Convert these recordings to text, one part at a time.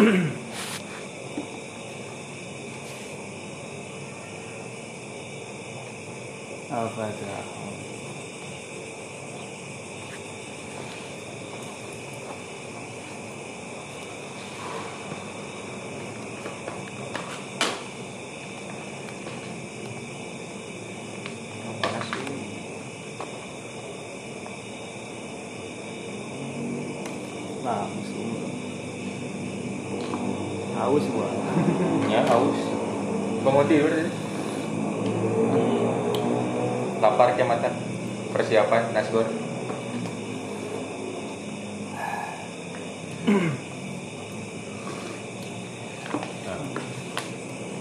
Al-Fatihah. Yang panas ini. Langsung. Haus gua. Ya haus. Tidur tadi. Lapar ke mata. Persiapan nasi goreng.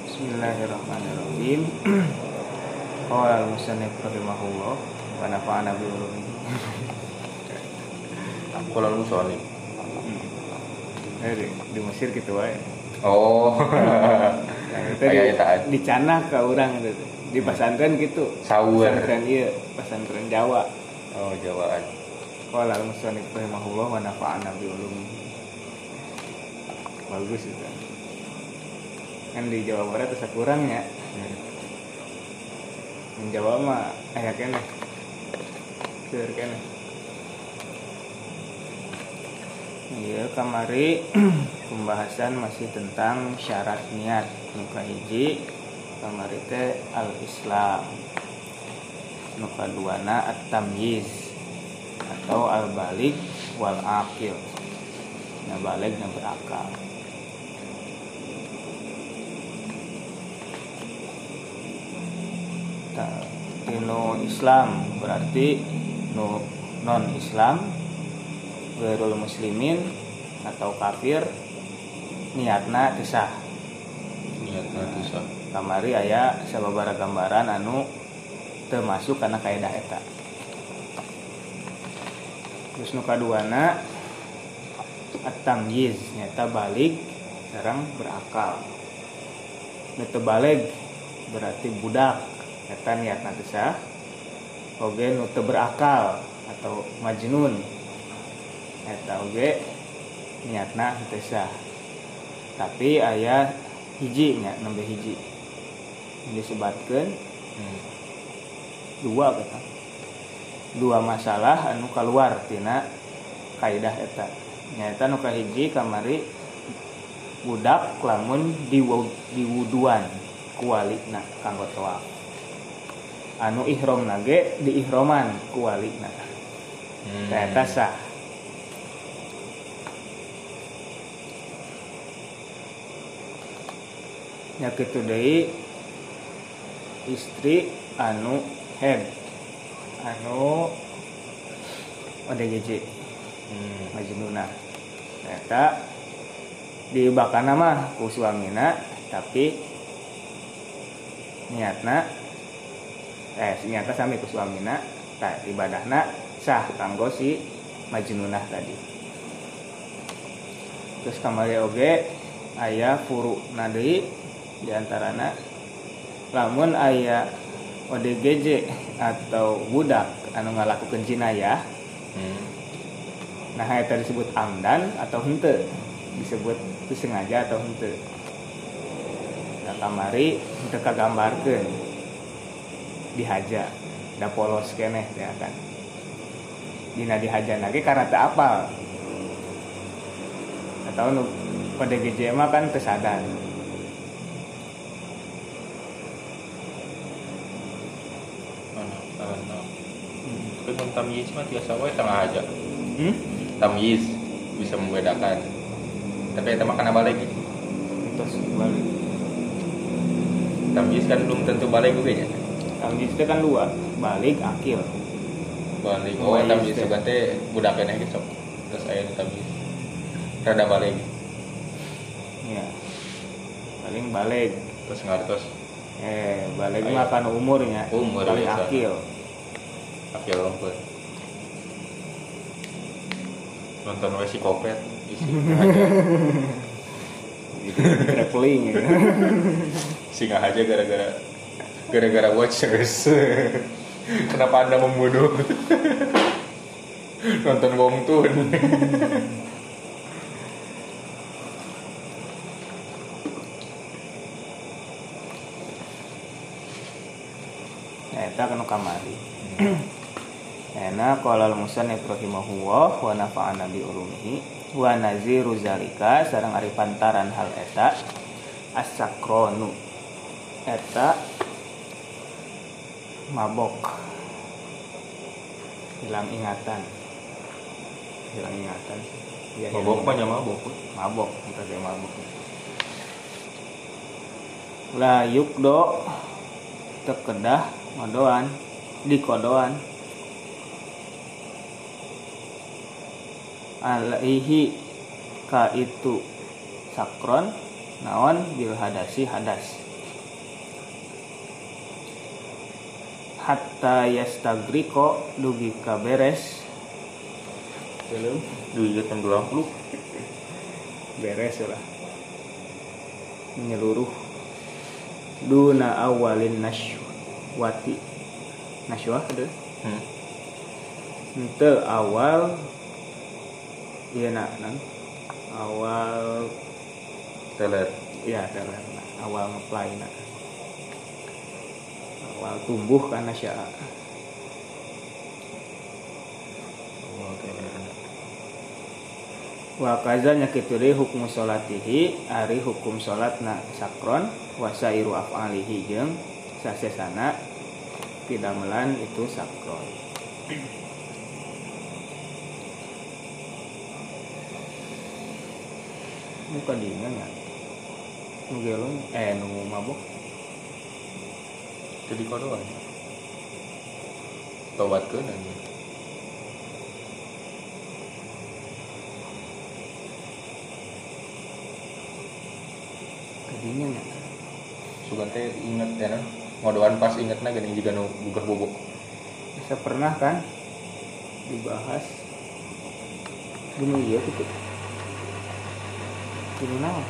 Bismillahirrahmanirrahim. Qala al-musannif rahimahullah wa nafa'ana bi ulumihi. Kalau lu soalnya. Eh, di, di Mesir gitu wae. Oh. Itu di, Kayak taat. di Canah ke orang itu. Di pesantren gitu. Pesantren iya, pesantren Jawa. Oh, Jawaan. Qala al-musannif rahimahullah wa nafa'ana bi. Bagus itu. Kan di Jawa Barat bisa kurang ya. Di Jawa mah aya keneh. Keur keneh. Iya, kamari pembahasan masih tentang syarat niat. Nuka hiji kamari al Islam nuka duana at tamyiz atau al balik wal akil nah balik dan berakal. Tino Islam berarti no non Islam Gairul muslimin atau kafir niatna tisah Niatnya bisa. kamari aya sababara gambaran anu termasuk karena kaidah eta. Terus nu kaduana at-tamyiz nyata balik sekarang berakal. Nu teu balik berarti budak. Eta niatna tisah oge nu teu berakal atau majnun. Eta oge niatna tisah tapi ayah hiji nya nembe hiji. Disebutkan Hmm. dua kata. Dua masalah anu keluar tina kaidah eta. Nyata nu kahiji kamari budak lamun diwu- diwuduan kualina kanggo tawaf anu ihrom nage di ihroman kualina. Hmm. eta sah kitu deui istri anu head anu ODGJ Hmm. Majnuna. Eta dibakana mah ku suamina tapi niatna eh niatna sami ku suamina tah ibadahna sah kanggo si Majnunah tadi. Terus kamari oge aya furu deui diantarana lamun aya ODGJ atau budak anu ngalakukeun jinayah Hmm. nah eta disebut amdan atau hente disebut itu sengaja atau hente nah kamari hente kagambarkeun. Dihaja da polos keneh ya kan dina dihaja lagi karena teu apal. Atau nu pada GJ mah kan teu sadar Mana? Mana? Tapi mun tamyiz mah tiasa wae tengah aja. hmm? Tamyiz bisa membedakan. Tapi eta mah kana balik. terus balik Tamyiz kan belum tentu balik juga nya. tamyiz itu kan dua balik akil Balik. Oh, tamyiz juga teh budak keneh sok. Terus aya tamyiz. Rada balik. ya paling balik Terus ngartos eh balik Ayo. mah kan umurnya Umur, bisa. akil tapi lembut nonton wesi kopet. Traveling. Ya singa aja gara-gara gara-gara watchers. Kenapa anda membodoh? Nonton Wong Tun. Nah kita akan kamari Enak qala al-musannif rahimahullah wa nafa'ana bi ulumihi wa naziru zalika sareng ari pantaran hal eta as-sakronu eta mabok. Hilang ingatan. Hilang ingatan. Ya, mabok mah nya mabok. Mabok kita kayak mabok. Lah yuk do tekedah madoan di alaihi ka itu. Sakron naon bil hadasi hadas. Hatta yastagriko dugi ka beres. Belum. Duit jam 20 beres lah. Menyeluruh. Duna awalin nashwati nashwa ada. Hmm. awal iya nak nang awal teler iya teler nah. awal ngeplay nak. Awal tumbuh karena syaa oh teler wa kaza nyakitu deui hukum salatihi ari hukum salatna sakron wa sairu af'alihi jeung sasesana pidamelan itu sakron muka dingin ya nu gelong eh nu mabok. Jadi kodoan tobat ke nanya. Kedingin ya sugan teh inget ya nah. Ngodoan pas inget na gini juga nu buka bobok bisa pernah kan dibahas? Gini iya gitu gini naon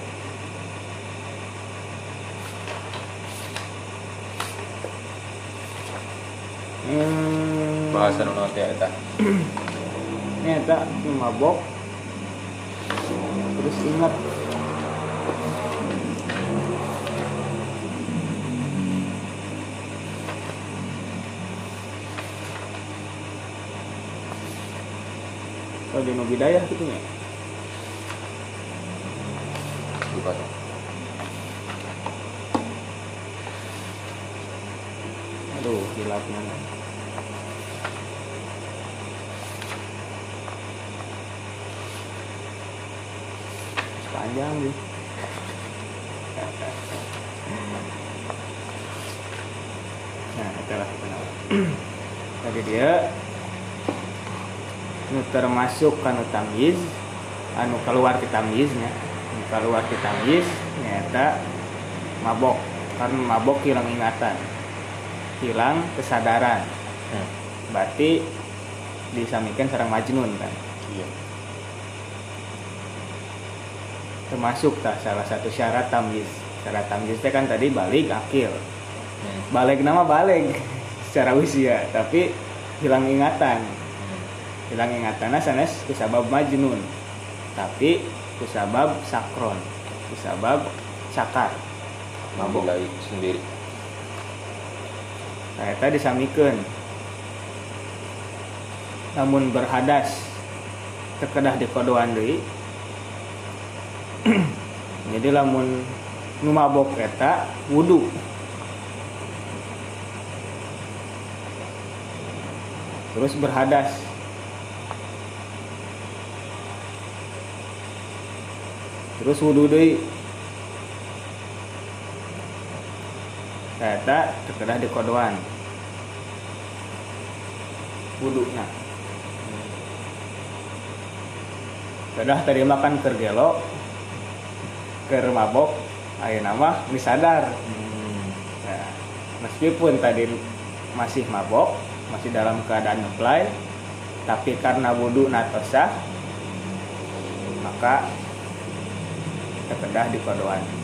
Hmm, bahasa nu naon teh eta ini ada mabok. Terus ingat. Kalau di Nubidayah gitu ya bukan hilapnya panjang nih nah itulah kenapa tadi dia nu termasuk kanu tamyiz anu keluar di tamyiznya nu keluar di tamyiz nyata mabok. Karena mabok hilang ingatan hilang kesadaran. Hmm. berarti disamikan sarang majnun kan? Iya. Termasuk tak salah satu syarat tamyiz. Syarat tamyiz teh kan tadi balik akil. Hmm. balik nama balik secara usia tapi hilang ingatan. Hmm. hilang ingatan sanes kusabab majnun. Tapi kusabab sakron. Kusabab mabok Memulai sendiri eta disamikeun. Namun berhadas terkedah di kodoan deui. Jadi lamun nu mabok eta wudu. Terus berhadas. Terus wudu deui. Eta terkedah di kodoan. Wudunya. Kedah tadi makan kergelo, ker mabok, ayo nama misadar. hmm. Nah, meskipun tadi masih mabok, masih dalam keadaan ngeplay, tapi karena wudhu natosah, maka terkedah di kodoan.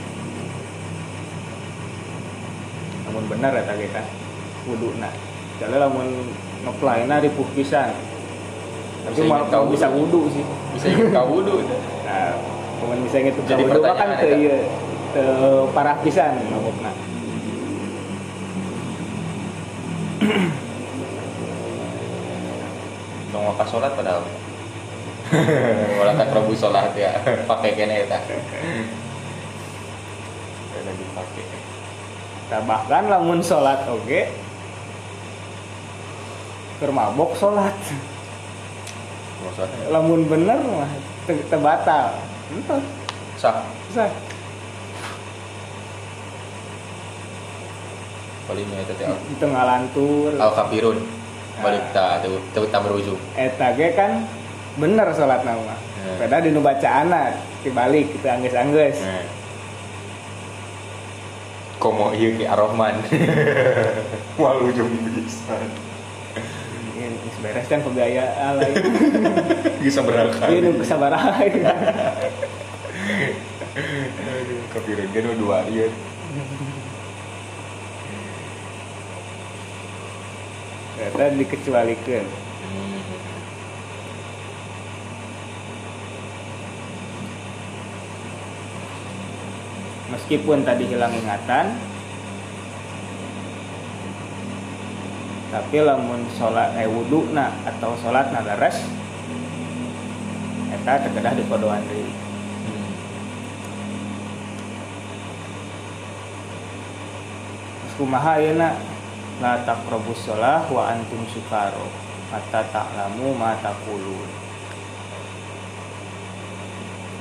Namun benar ya tadi kan, wudhu nah. Jadi lamun ngeplay na ripuh pisan. Tapi ingat kau bisa wudhu. sih. bisa kau wudhu Nah, cuman bisa ngitu Jadi wudhu kan eta. ieu teu parah pisan mabokna. Dong maka sholat padahal. Walau tak rebu sholat ya, pakai kene ya. Lagi dipakai. Bahkan lamun sholat oke? Keur mabok sholat. Maksudnya lamun bener mah te- teu batal entah. Sah. Sah. Palingnya itu teh itu ngalantur. Al kafirun balik ta teu teu ta berujung. eta ge kan bener sholat nama Hmm. padahal dinu bacaana dibalik kita angges-angges Nah. Komo ieu ki Ar-Rahman. Wal ujung bisa. Ini geus beres kan pegaya alay Bisa berangkat. ini nu kesabaran Kafirun ge nu dua ieu. eta dikecualikeun meskipun tadi hilang ingatan tapi lamun sholat eh wudhu na atau sholat na beres eta terkedah di kodoan deui. Terus kumaha ayeuna? La taqrabus shalah wa antum sukaro hatta ta'lamu ma taqulun.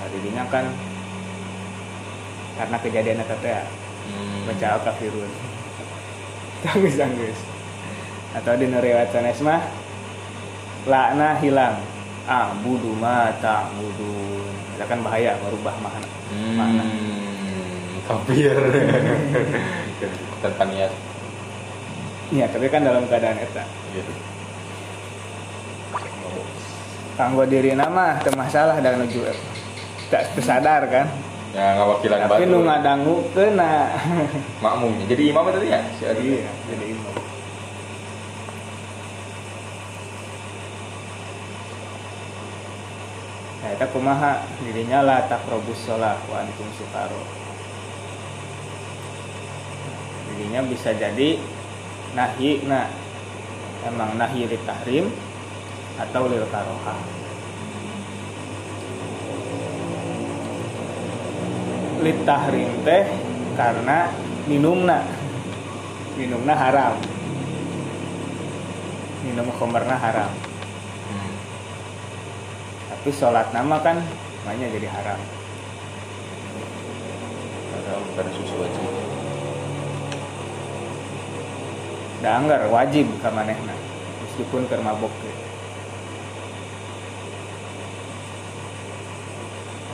Tadinya kan karena kejadian eta teh ya, baca kafirun. Tangis tangis. Atau di riwayat sanes mah lakna hilang. Ah budu mata budun itu kan bahaya merubah makna? Hmm, kafir. Tanpa niat. iya tapi kan dalam keadaan eta. Gitu. kanggo diri nama teu masalah dan nuju tak tersadar kan Ya ngawakilan tapi nu ngadangu kena Makmumnya. Jadi imam tadi ya? Si Adi. iya jadi imam Nah, eta kumaha dirinya la takrobus sholat wa antum sukaro. Dirinya bisa jadi nahi nah emang nahi li tahrim atau lil karohah. Li tahrim teh karena minumna minumna haram. Minum khomerna haram. Hmm. Tapi sholat nama kan namanya jadi haram. Karena bukan susu aja. Da anggar wajib ka manehna meskipun keur mabok.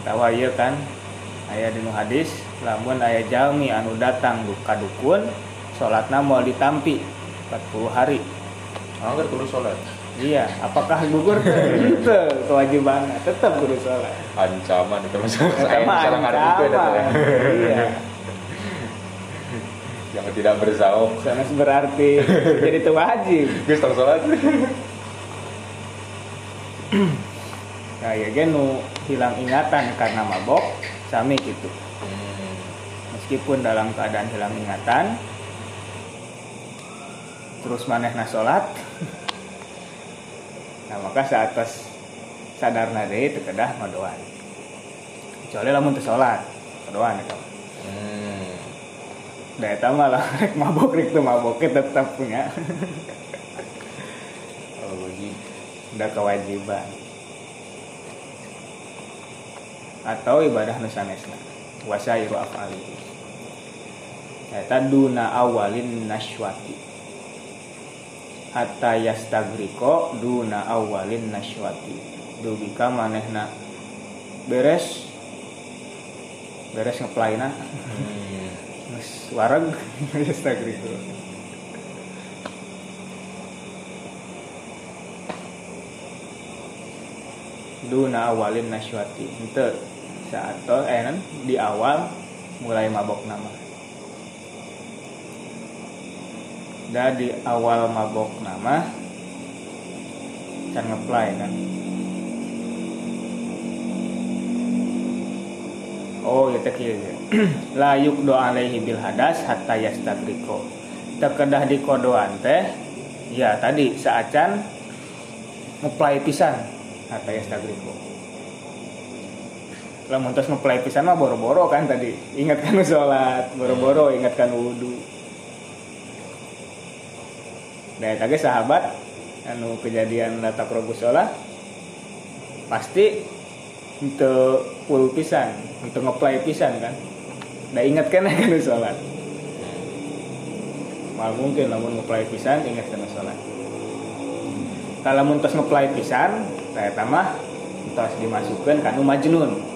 Tawa ieu kan aya dinu hadis lamun aya jalmi anu datang duka dukun salatna moal ditampi 40 hari. Anggar kudu sholat. Iya, apakah gugur itu kewajiban tetap kudu sholat. Ancaman itu masalah. Saya eta. ancaman. Iya. Yang tidak bersaum. Sanes berarti jadi itu wajib. Geus tong sholat. Nah, ya gen nu hilang ingatan karena mabok, sami gitu. Hmm. Meskipun dalam keadaan hilang ingatan, terus manehna sholat, nah maka saat pas sadar nade itu kedah madoan. Kecuali lamun teu sholat, madoan itu. Hmm. Da eta mah lah rek mabok rek teu mabok tetap punya. Oh, wajib. udah kewajiban atau ibadah nusanesna wasairu afali. Eta duna awalin naswati hatta yastagriko duna awalin naswati dubika manehna beres beres ngeplayna Hmm. wareg yastagriko. Duna awalin naswati ente saat to eh nan, di awal mulai mabok nama. Da di awal mabok nama can ngeplay kan? Oh ya kieu ge. la yukdo alaihi bil hadas hatta yastagriko terkedah di kodoan teh ya tadi saacan ngeplay pisan kata yastagriko lamun tos ngeplay pisan mah boro-boro kan tadi. Ingatkan sholat boro-boro ingatkan wudhu dan tadi sahabat anu kejadian data probu sholat pasti untuk full pisan untuk ngeplay pisan kan. Dan ingatkan kan sholat. Mal mungkin namun ngeplay pisan ingatkan sholat. Kalau muntas ngeplay pisan saya tambah terus dimasukkan kanu majnun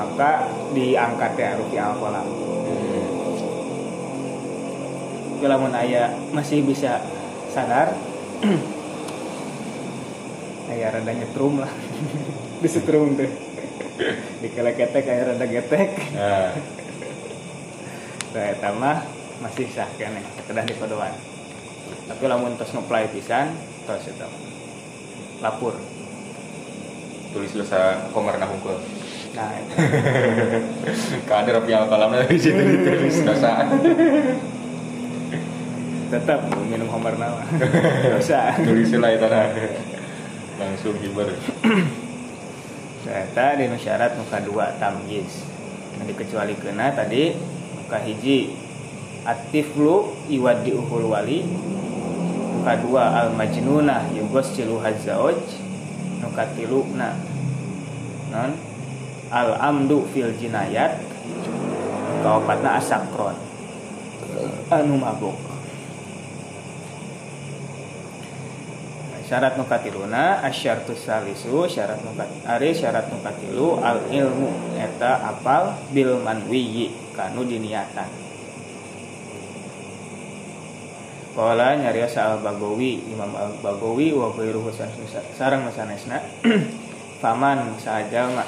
maka diangkat ya ruki al kolam kalau mun aya masih bisa sadar aya rada nyetrum lah. Disetrum tuh dikeleketek aya rada getek. Nah, saya tambah masih sah kene kedah di kodoan tapi lamun tos ngeplay pisan tos itu lapur tulis selesai komer nah hungkul. Nah. Kader rapi al kalamnya di situ ditulis dosa. tetap minum homer nama dosa Tulis lah itu nah. Langsung hiber. Ternyata di syarat muka dua tamyiz Nah dikecuali kena tadi muka hiji Atiflu iwadi uhul wali Muka dua al majnunah yugos cilu hazzaoj Muka tilu na Non Al amdu fil jinayat Muka opatna asakron Anu mabuk. Syarat nukatiluna asyartu salisu syarat nukat ari syarat nukatilu al ilmu eta apal bil manwiyi kanu diniatan. Kala nyarios al Bagawi Imam al Bagawi wa ghairuhu sareng sanesna faman sajalma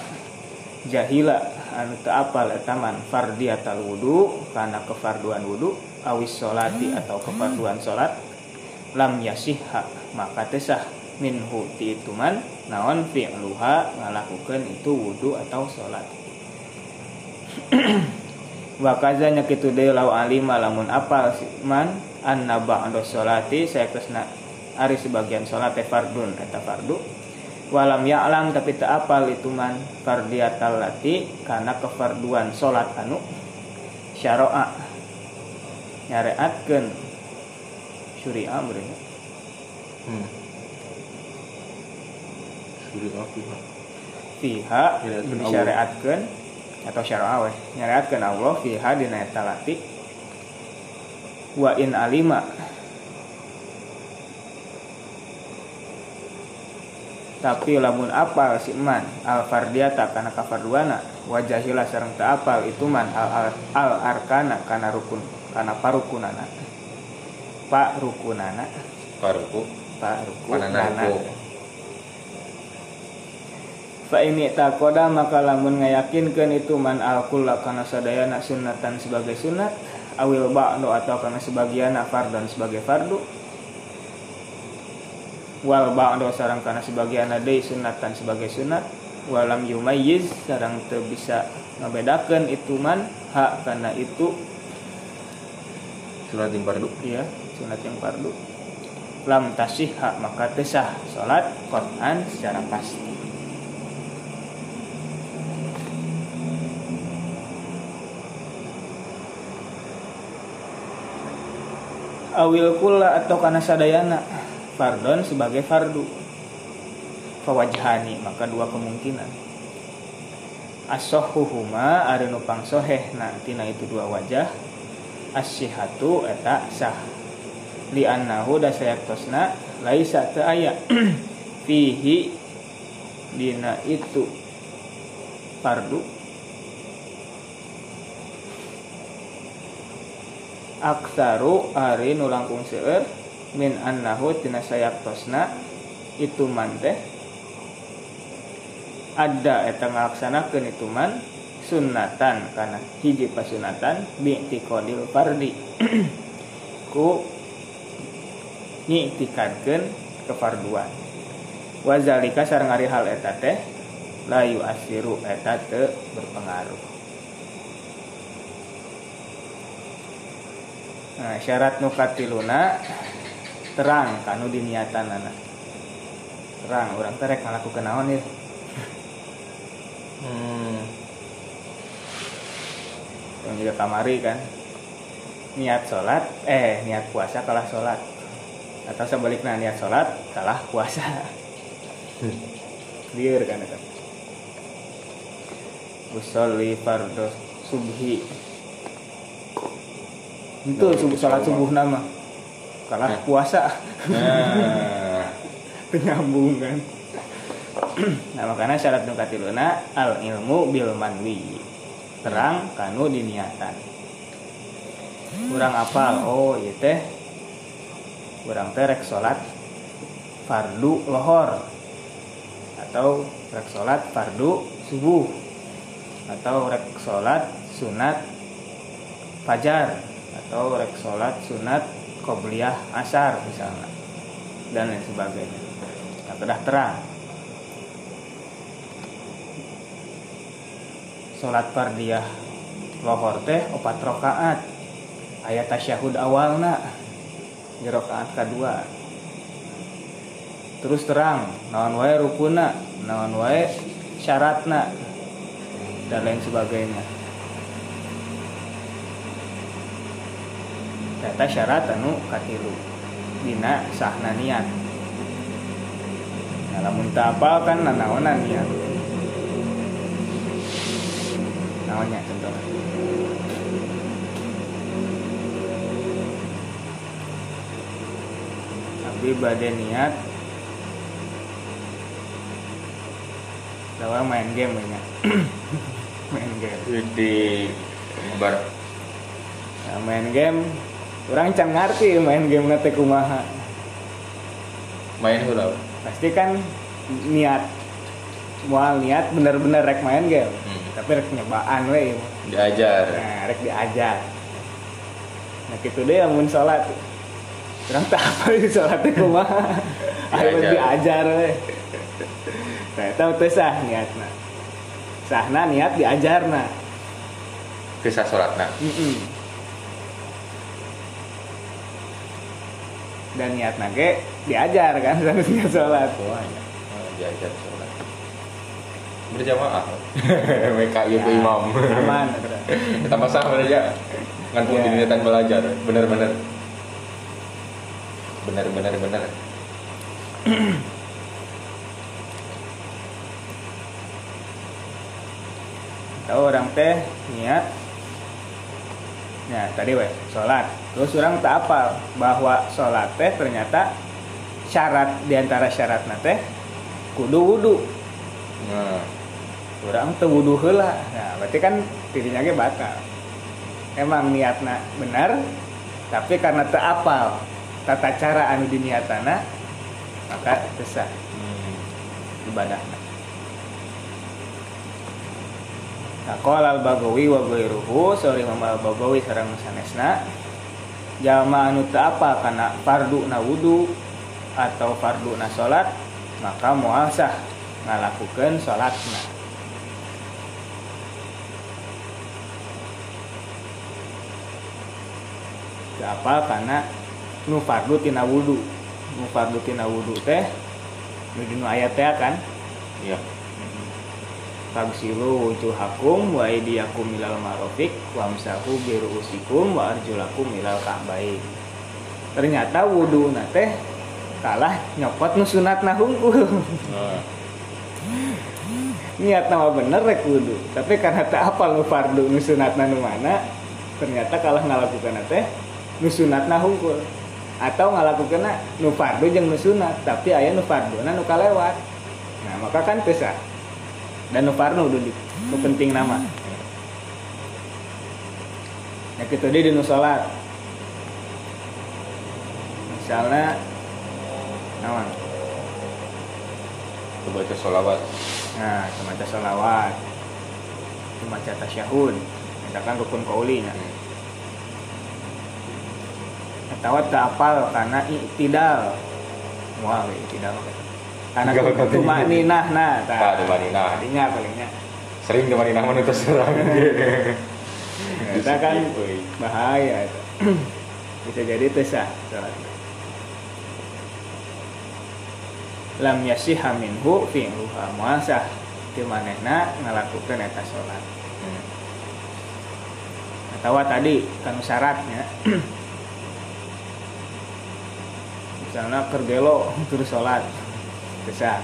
jahila anu teu apal eta man fardiatal wudu kana kefarduan wudu awis solati atau kefarduan salat lam yasihha maka tesah minhu ti itu man naon fi'luha ngalakukan itu wudu atau salat wa kaza nyakitu deui law alima lamun apal man anna ba'da sholati saya kesna ari sebagian salat teh fardun eta fardu walam ya'lam tapi tak apal itu man fardiatal lati karena kefarduan salat anu syara'a nyareatkeun syuri'a berarti Hmm. Aku. fiha. Syariatkeun disyariatkeun atau syara'a weh. Nyariatkeun Allah fiha dina eta lati. Wa in alima tapi lamun apal si man al fardiyata kana kafarduana wajahilah sareng teu apal itu man al, al, al arkana kana rukun kana parukunana pak rukunana Paruku. pak rukunana. Fa ini takoda maka lamun ngayakinkeun itu man alkulla kana sadayana sunnatan sebagai sunat awil ba'du atau kana sebagian fardhan sebagai fardu wal ba'du sareng kana sebagian deui sunnatan sebagai sunat. Walam yumayyiz sareng teu bisa ngabedakeun itu man hak kana itu. Surat yang pardu. ya sunat yang fardu lam tasih hak maka tesah salat Quran secara pasti. Awil kula atau kana sadayana fardon sebagai fardu. Fawajhani maka dua kemungkinan. Asohuhuma ada nupang soheh nanti nah itu dua wajah. Asyihatu eta sah. Li annahu da sayaktosna laisa teu aya fihi dina itu fardu. Aksaru ari nu langkung seueur min annahu tina sayaktosna itu man teh ada eta ngalaksanakeun itu man sunnatan karena hiji pasunatan bi'tiqadil fardi. Ku nyi'tikadkeun kefarduan. Wazalika sareng ari hal eta teh la yu'asiru eta teu berpengaruh. Nah syarat nu katiluna terang kanu diniatan anak terang orang terek ngalakukeun naon ya Hmm. yang juga kamari kan? Niat sholat eh niat puasa kalah sholat. Atau sebaliknya niat sholat kalah puasa. Liur kan itu usolli fardo subhi. Itu subuh sholat subuh nama kalah Nah. puasa. Nah. penyambung kan? Nah makanya syarat nukatiluna al ilmu bil manwi. Terang kanu diniatan. Kurang apal. Oh iya teh. Kurang teh rek sholat fardu lohor. Atau rek sholat fardu subuh. Atau rek sholat sunat fajar. Atau rek sholat sunat qobliyah asar misalnya. Dan lain sebagainya. Nah, sudah terang sholat fardiyah lohor teh opat rokaat ayat tasyahud awalna di rokaat kedua. Terus terang naon wae rukuna naon wae syaratna dan lain sebagainya Eta syarat anu katilu. Dina sahna niat. Nah lamun apal kan nanaonan niat. Naonnya contohnya? Tapi bade niat. Lawan main game banyak main game. Di bar. Nah, main game orang can ngerti main game nanti kumaha main heula. pasti kan niat mual niat bener-bener rek main game Hmm. tapi rek nyobaan we Diajar. nah rek diajar nah gitu deh mun sholat orang tak apa di sholat teh kumaha ayo Diajar. diajar we nah tahu teh sah niatna sahna niat diajarna Kisah sholatna. Mm-mm. Dan niat nage diajar kan niat sholat. Oh, diajar sholat. Berjamaah. Mereka ieu Ya, imam. aman Kita bener ya. Ngantun Iya. di niatan belajar. Bener-bener. Bener-bener bener. tahu orang teh niat ya tadi weh sholat terus orang tak apal bahwa sholat teh ternyata syarat di antara syarat teh kudu wudu. Nah, orang tuh wudu heula. Nah berarti kan dirinya ge batal. Emang niatna benar tapi karena tak apal tata cara anu diniatana maka sah hmm. ibadahna. Nah, qala al-Bagawi wa ghairuhu, sorry Imam al-Bagawi sareng sanesna. Jalma anu teu apa kana fardu na wudu atau fardu na salat, maka moal sah ngalakukeun salatna. Teu apa kana nu fardu tina wudu. Nu fardu tina wudu teh nu dinu ayat teh kan Iya. Fagsilu wujuhakum wa aydiyakum ilal marafiq wamsahu bi ru'usikum wa arjulakum ilal ka'bain. Ternyata wudu teh kalah nyopot nu sunatna hungkul. Nah, Niat nama bener rek wudu, tapi karena tak apal nu fardu nu sunatna nu mana, ternyata kalah ngalakukeun teh nu hungkul. Atau ngalakukeun nu fardu jeung nu sunat, tapi aya nu farduna nu kalewat. Nah, maka kan teu sah. Dan udah di nu penting nama. Ya kita di nu salat. Misalnya naon? baca sholawat. Nah, semacam sholawat, semacam tasyahud, misalkan rukun kaulinya. Hmm. Atau tak apal karena iktidal. Wah, iktidal. Karena cuma ninah, nah, Tah, tumaninah. Tadinya palingnya. Sering teman inang menutus serang. Kita kan bahaya. bisa jadi teu sah salat lam yasiha minhu fi'luha moal sah ti manehna ngalakukeun eta salat Hmm. atau tadi kan syaratnya misalnya kergelo terus sholat bisa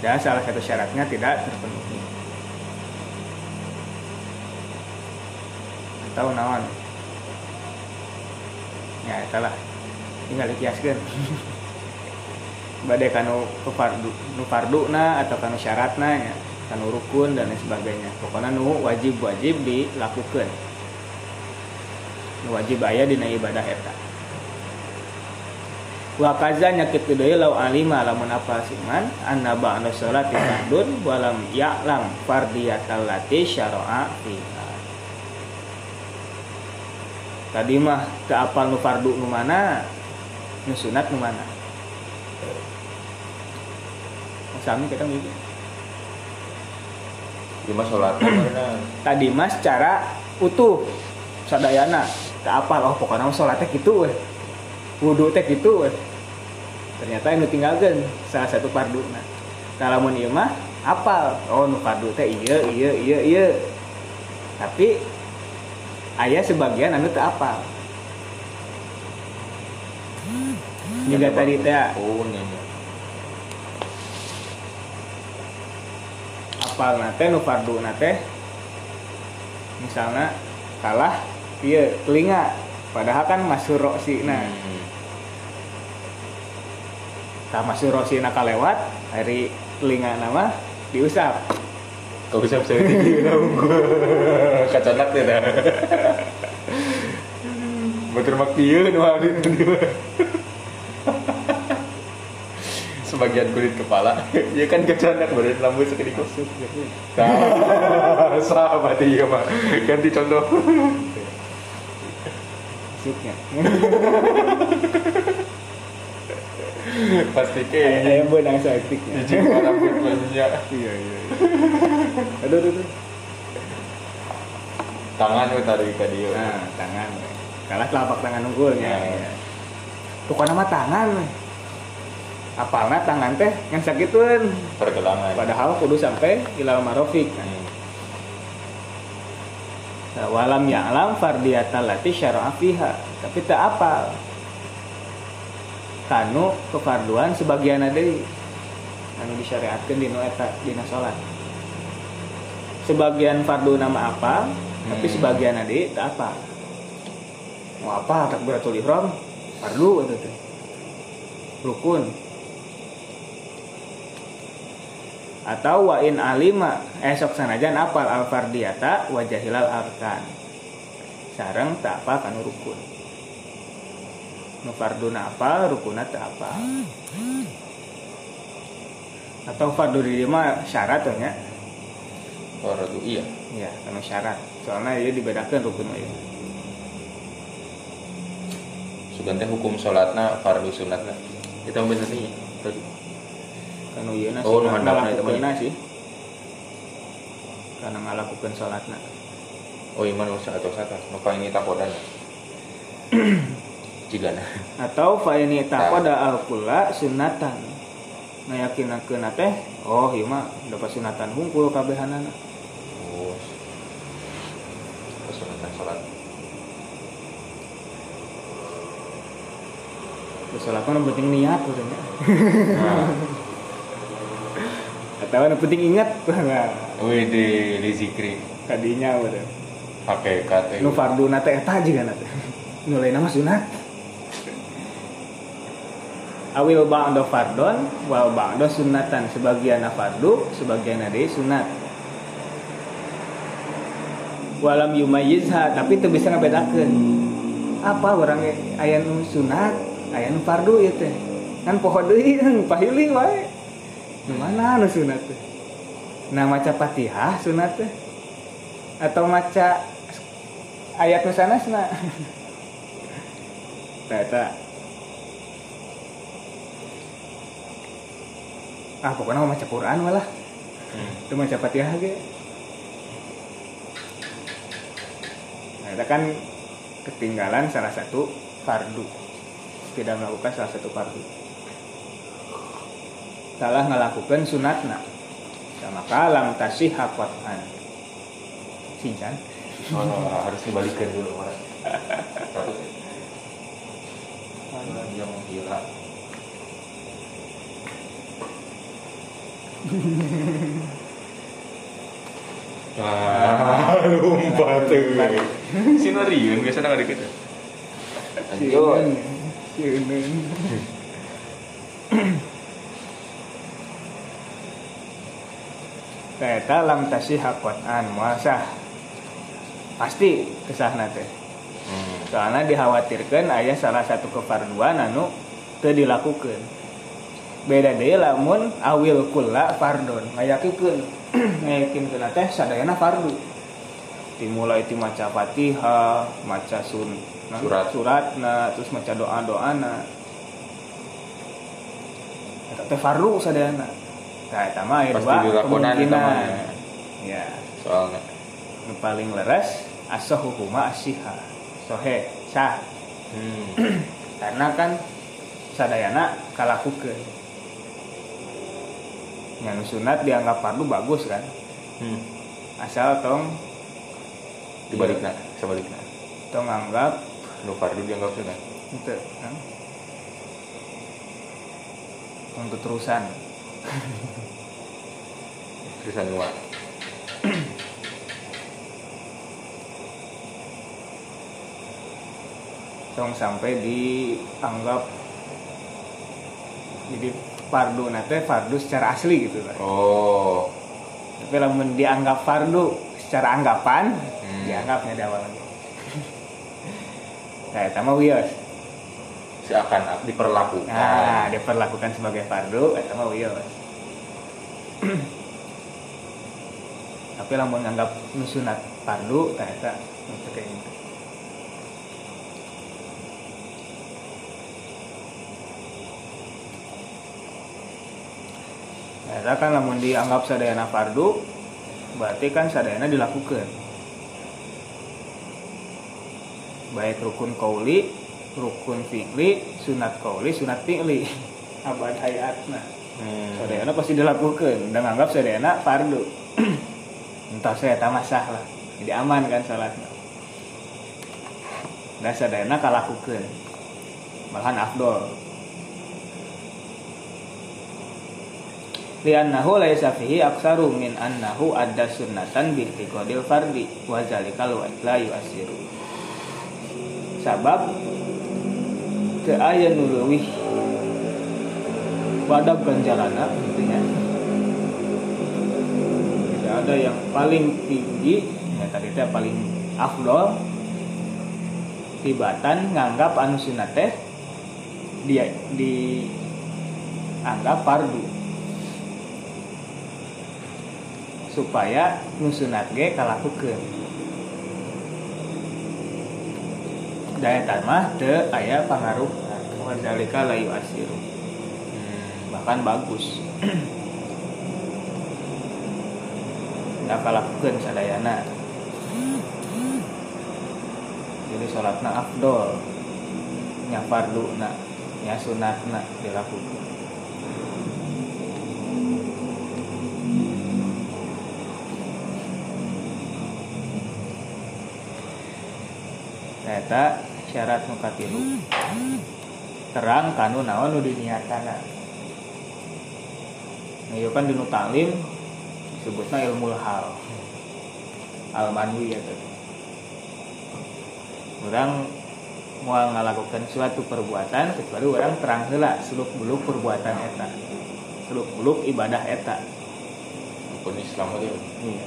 dan salah satu syaratnya tidak terpenuhi. Atau naon? Ya itulah. Tinggal dikiaskan. Badai kanu fardu nu fardu na atau kanu syaratna ya. Kanu rukun dan lain sebagainya. Pokoknya nu wajib wajib dilakukan. Nu wajib aya dina ibadah eta wa kaza nyakit deui lau alima lamun apa siman anna ba'da sholati fardun walam ya'lam fardiyatal lati syara'a fiha. Tadi mah teu apal nu fardu nu mana nu sunat nu mana? Sami kita gitu Cuma sholat mana? tadi mah secara utuh sadayana. Tak apa oh pokoknya sholatnya gitu weh. Wudhu teh gitu weh ternyata yang ditinggalkan salah satu fardu. Nah kalau ieu mah apal? Oh nu fardu teh iya iya iya iya tapi ayah sebagian anu teu apal. Juga tadi teh Oh, apal nate nu fardu nate misalnya kalah iya telinga. Padahal kan masuk roksi nah. Hmm. Tak masuk roksi nak lewat hari telinga nama diusap Kau bisa bisa tinggi dong. Kacanak deh dah. Betul mak pieu nu hari tadi mah. Sebagian kulit kepala, ya kan kacanak badan lambu sekedik masuk gitu Nah, sahabat iya mah. Ganti contoh. masuknya Pasti kayak kayak yang benang saktiknya Izin rambut banyak. iya iya iya aduh aduh. Tangan we tarik ka dieu. nah tangan kalah telapak tangan unggulnya Ya. ya. pokoknya mah tangan we. apalna tangan teh yang sakitun Pergelangan. padahal kudu sampai ilal marofik Hmm. Nah, walam ya'lam fardiyatal lati syara'a fiha tapi tak apa kanu kefarduan sebagian ada anu disyariatkan di eta dina salat sebagian fardu nama apa tapi Hmm. sebagian ada tak apa. Mau apa takbiratul ihram fardu itu teh rukun. Atau wa in alima esok sanajan apal al fardiyata wa jahilal arkan. Sareng tak apa kanu rukun nu farduna apa rukuna tak apa atau fardu di mah syarat nya Fardu iya. ya kanu syarat soalnya dia dibedakan rukun ieu Sugan teh hukum salatna fardu sunatna. Kita bener nih tadi. kanu ieu na Oh, ngalakukeunna sih karena ngalakukeun salatna Oh iman usah atau sata. Maka ini takodan. Jigana. atau fa ini taqada al kula sunatan. Ngayakinakeun teh oh ieu mah dapat sunatan hungkul kabehanana. Oh. Kesunatan salat. Salat mah nu penting niat udah nya Nah, atau nu penting ingat wih di di zikri. Kadinya udah pakai kata. Nu fardu nate eta juga nate nu lain mah sunat awil ba'da fardon wal ba'da sunnatan. Sebagian fardu sebagian ada sunat walam yumayizha tapi itu bisa ngebedakeun apa orang aya nu sunat aya nu fardu teh? Kan poho deui pahiling wae. Mana nu sunat teh? Nah maca Fatihah sunat atau maca ayat nu sanasna? Tah eta ah pokoknya mau maca Quran malah Hmm. itu maca Fatihah ge kita kan ketinggalan salah satu fardu tidak melakukan salah satu fardu salah melakukan sunatna sama kalam tasih hakotan sincan Oh, harus dibalikan dulu mas. Satu. Dia mau gila. Ah, lupa tuh. Sinoriun biasa nggak dikit. Lanjut. Sieun. Eta lam tasih hakotan muasah pasti kesahna teh Hmm. soalnya dikhawatirkan ayah salah satu kefarduan anu teu dilakukan beda deh lamun awil kula fardon ngayakikeun ngayakikeun teh sadayana fardu dimulai ti maca Fatihah, maca sun nah, Surat. suratna, terus maca doa-doana. Eta teh fardu sadayana. Nah, eta mah dua dilakonan kemungkinan. Ya, Soalnya. nu paling leres asa hukuma asiha. Sohe, sah. Hmm. karena kan sadayana kalakukeun yang sunat dianggap fardu bagus kan Hmm. asal tong Dibalikna, sebaliknya. tong anggap Nu fardu dianggap sunat. itu kan untuk terusan Terusan dua. tong sampai dianggap jadi fardu nate fardu secara asli gitu lah Oh. tapi lamun dianggap fardu secara anggapan Hmm. dianggapnya di awal lagi kayak sama wios Seakan diperlakukan. Nah, diperlakukan sebagai fardu eta mah wios. Tapi lamun nganggap nu sunat fardu nu teu kayak gitu. Eta kan lamun dianggap sadayana fardu berarti kan sadayana dilakukan. Baik rukun kauli rukun fi'li, sunat kauli, sunat fi'li. Abad hayatna. Hmm. Sadayana pasti dilakukan dan anggap sadayana fardu. Entah saya tak sah lah. Jadi aman kan salatnya. Dan sadayana kalakukan. Malahan afdol. Liannahu laisa fihi aksaru min annahu adda sunnatan bi i'tiqadil fardi wa zalika la yu'assiru. Sabab ke aya nu leuwih pada ganjarana gitu ya tidak ada yang paling tinggi ya tadi teh paling afdol tibatan nganggap anu teh dia di anggap fardu supaya nu sunat ge kalakukeun. Daya tamah teu aya pangaruh. Wa zalika la yu'assiru. Hmm. bahkan bagus. Nggak kalakukan sadayana. Jadi sholatna afdol. Nya fardu na nya sunatna dilakukan Eta syarat nukatilu terang kanu naon nu diniatana Nah, kan dinu taklim disebutna ilmu hal. Al manwi ya teh. Orang mau ngalakukan suatu perbuatan kecuali orang terang heula seluk beluk perbuatan eta. Seluk beluk ibadah eta. Rukun Islam aja. Iya.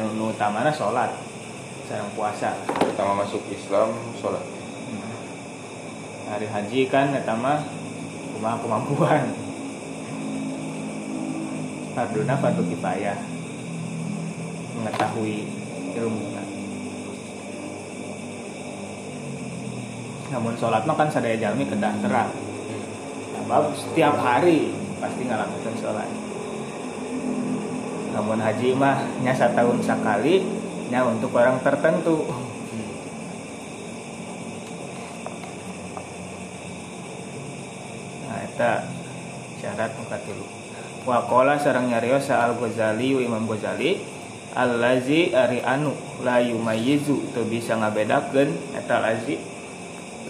Nu, nu utamana sholat sareng puasa. Pertama masuk Islam sholat. Hari haji kan eta mah kumaha kemampuan. Farduna fardu kifayah. Mengetahui ilmu Namun sholat mah kan sadaya jalmi kedah terang. Sebab setiap hari pasti ngalakukan sholat. Namun haji mah nya tahun sekali ya untuk orang tertentu. Nah itu syarat muka dulu. Wakola sarang nyarios al Ghazali Imam Ghazali Al-lazi ari anu la yumayizu tu bisa ngabedakeun eta lazi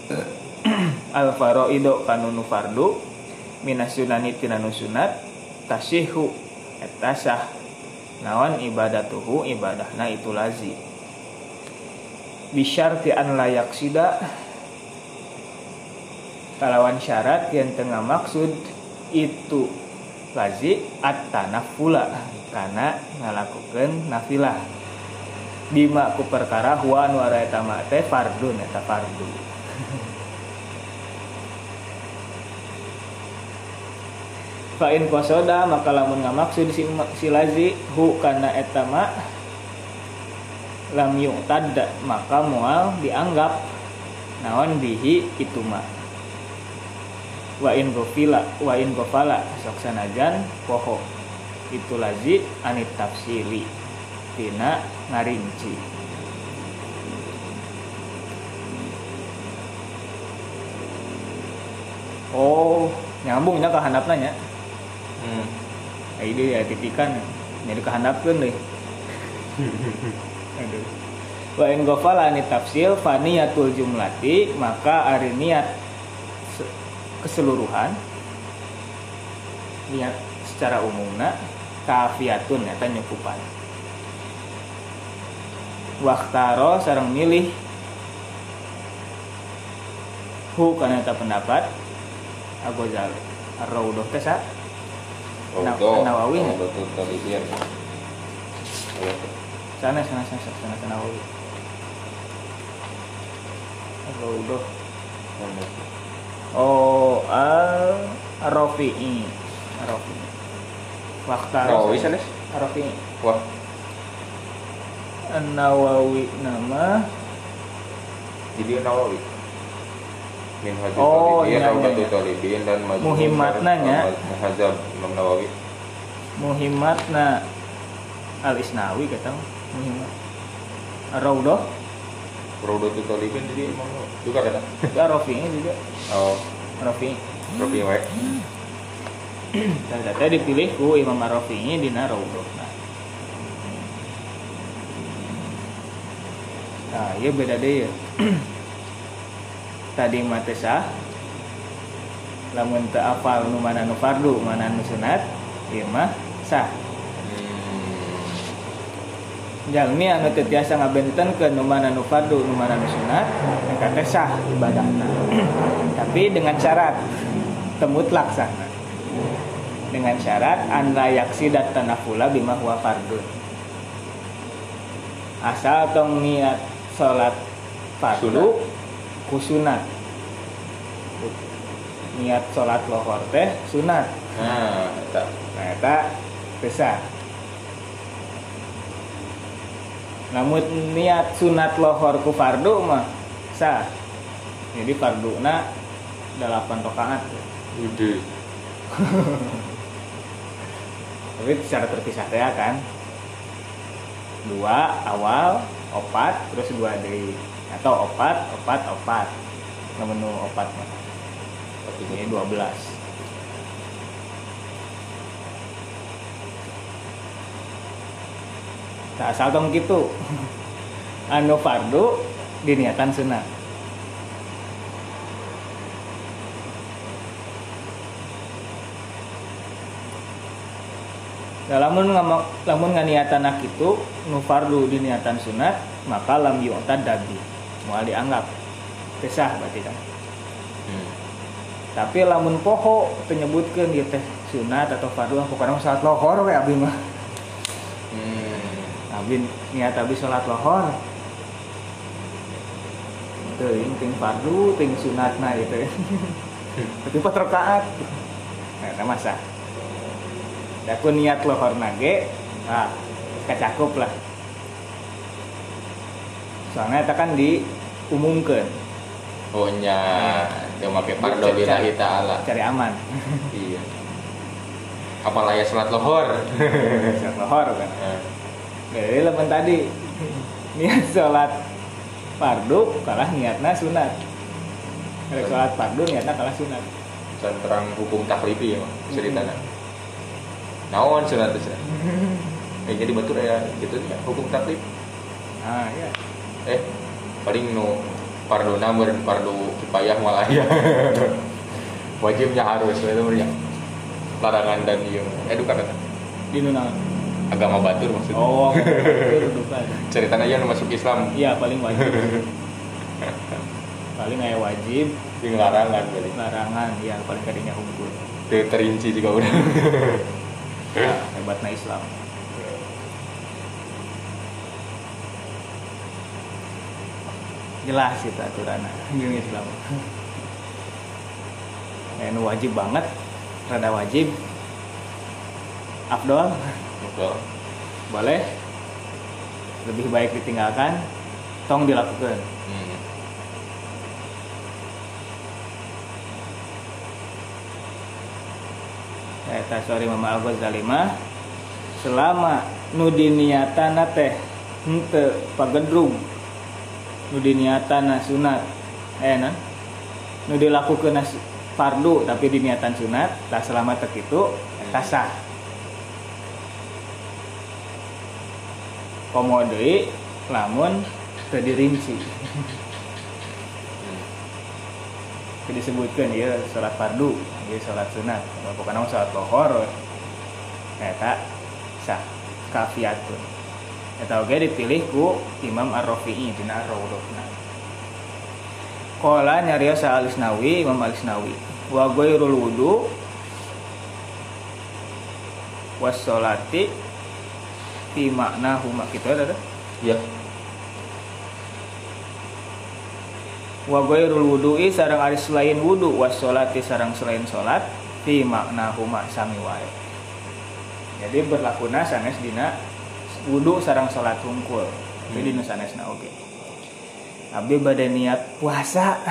al faraido kanunu fardu minas sunani tina nu sunat tasihu eta sah naon ibadatuhu ibadahna itu lazi. Bisyarti an layak sida kalawan syarat yang tengah maksud itu lazi at-tanafula. Karena ngalakukan nafilah. Bima ku perkara huwa nu eta ma teh fardun eta fardu fa in qasoda maka lamun ngamaksud si, si lazi hu kana eta ma lam yu'tad maka mual dianggap naon bihi itu ma wa in gofila wa in gofala poho. Itu lazi anit tafsiri. Tina ngarinci. Oh nyambungnya ke handapnya hmm. ini ya titikan. Jadi kehandapkan deh. Aduh. Wa in gofala anit tafsil faniyatul jumlati maka ari niat keseluruhan niat secara umumna kafiatun ya nyukupan waktaro sarang milih. Hu karena pendapat. Agozal Ar-Raudoh teh sa? Raudoh Nawawi ya? Sana sana sana sana sana sana Nawawi. Oh al Ar-Rafi'i Ar-Rafi'i waktaro Nawawi sanes Ar-Rafi'i wah. An-Nawawi nama. Jadi Nawawi min hadzal Oh, talibin iya, iya, iya. talibin dan majmu' Muhimmatna nya. muhadzab Imam Nawawi. Muhimmatna Al Isnawi kata Muhimmat. Raudah Raudatul talibin jadi Imam juga kata? Juga Rafi'i juga. Oh. Rafi'i. Rafi wae. Dan kata dipilih ku Imam Rafi'i dina Raudah. Nah. nah iya beda deh ya tadi mate sah. Lamun teu apal nu mana nu fardu mana nu sunat ieu mah sah. Jalmi anu teu tiasa ngabentenkeun nu mana nu fardu nu mana nu sunat eta teh sah ibadahna. Tapi dengan syarat temutlak sana dengan syarat an la yaksidat tanafula bima huwa fardun asal tong niat salat fardu ku sunat niat salat lohor teh sunat nah eta Nah, eta bisa. Namun niat sunat lohor ku fardu mah sah. Jadi fardu na delapan rakaat. ide Tapi secara terpisah ya kan. Dua awal, opat, terus dua dari atau opat, opat, opat. Nah, menu opat mah. Ini 12. Tak asal tong gitu. Anu fardu diniatan sunat. Nah, lamun lamun nganiatan itu nu fardu diniatan sunat maka lam yu'tad dabi moal dianggap pesah berarti kan. Hmm. tapi lamun poho menyebutkan dia teh sunat atau fardu pokoknya mah salat lohor we abdi mah. Hmm. abdi niat abdi salat lohor. Teuing ting fardu ting sunatna gitu tapi pas rakaat nah eta mah sah. Da ku niat lohor nage ah kacakup lah soalnya eta kan diumumkan oh nya. Dia make pardo ta'ala cari aman. Iya. Apalagi sholat lohor? Salat lohor kan? Eh, Jadi lemen tadi. Niat sholat fardu kalah niatna sunat. Rek sholat fardu niatna kalah sunat. Dan terang hukum taklifi ya ceritanya. Naon sunat itu eh jadi betul ya gitu ya hukum taklif ah ya eh paling nu pardu namur pardu kipayah malah ya wajibnya harus itu meriah larangan dan iya edu kata di nuna agama batur maksudnya oh ceritanya aja. Masuk Islam. Iya paling wajib. Paling kayak wajib. Yang larangan kali larangan ya paling kadinya hukum. Terinci juga udah ya, hebatnya Islam jelas itu aturan. Yang Islam ya, nu wajib banget. Rada wajib. Abdul betul boleh. Lebih baik ditinggalkan. Tong dilakukan. Hmm. Eta sorry Mama Al Ghazali selama nu diniatana teh henteu pagedrung nu diniatana sunat. Eh nah nu dilakukeun fardu tapi diniatan sunat tak selama tek itu eta sah. Komo deui lamun teu dirinci. Teu disebutkeun ieu salat fardu ieu salat sunat. Mah salat lohor eta sah. Kafiatun eta oge dipilih ku Imam Ar-Rafi'i dina Ar-Rawdahna Qala nyarios Al-Isnawi Imam Al-Isnawi wa ghairul wudu was sholati fi makna huma gitu ada ya. Wa ghairul wudu'i sareng ari selain wudu was sholati sareng selain salat fi makna huma sami wae. Jadi berlakuna sanes dina wudu sareng salat hungkul Hmm. dina sanesna oge. Abdi bade niat puasa.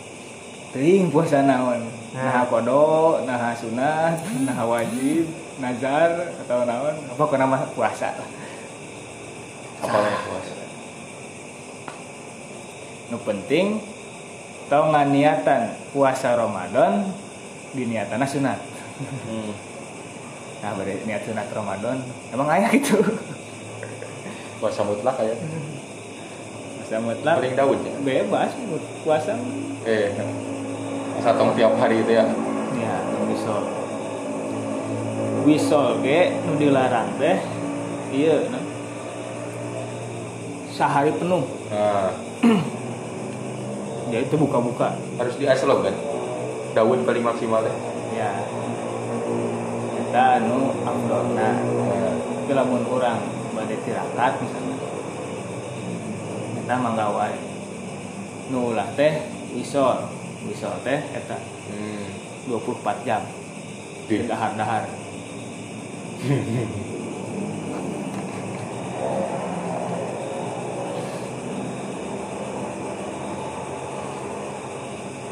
Teuing puasa naon? Nah kodo nah sunat nah wajib nazar atau naon? Apa nama puasa? Apa yang puasa? Nu penting tau niatan puasa Ramadan diniatan sunat. Hmm. nah berarti niat sunat Ramadan emang ayah gitu puasa mutlak ya masa mutlak. Paling daun ya. Bebas puasa. Eh satong tiap hari itu ya. Ya wisol wisol ge nu dilarang teh iya nah. sehari penuh. Nah ya itu buka-buka. Harus di aslog kan? Daun paling maksimal ya ya. Kita anu afdolna Nah, tapi lamun orang badai tirakat misalnya. Kita manggawai nu ulah teh wisol wisol teh eta hmm. 24 jam. Di- dahar-dahar.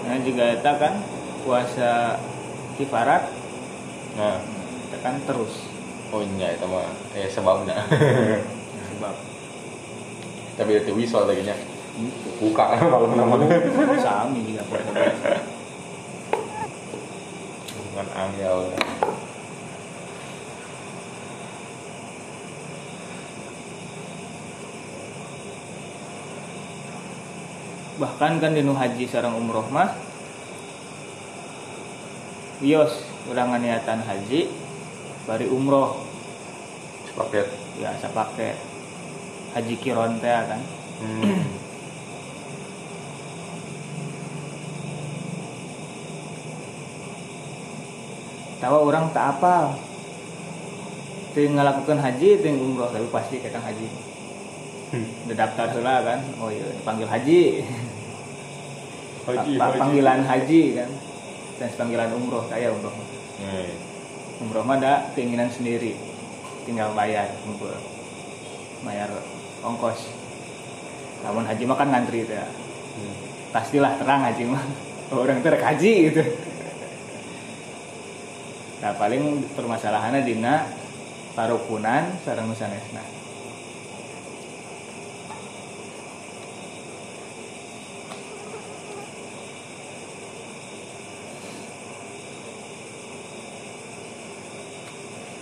Nah juga eta kan puasa kifarat. Nah. Kita kan terus oh iya itu mah eh sebabnya sebab tapi itu wisol lagi nya. Itu buka kalau nama sami juga biasa dengan angel. Bahkan kan di haji sareng umroh mah Yos udah niatan haji bari umroh paket. Biasa pakai haji kiron teh kan? Hmm. tahu orang tak apa tinggal lakukan haji tinggal umroh tapi pasti kita haji. Udah daftar heula kan? Oh iya panggil haji. Haji, Pa- haji. panggilan haji kan? Dan panggilan umroh saya umroh. Hmm. umroh mah ada keinginan sendiri tinggal bayar ngumpul. Bayar ongkos. Namun haji mah kan ngantri itu ya Hmm. pastilah terang haji mah. Orang haji gitu. Nah paling permasalahannya dina parukunan sareng nusanesna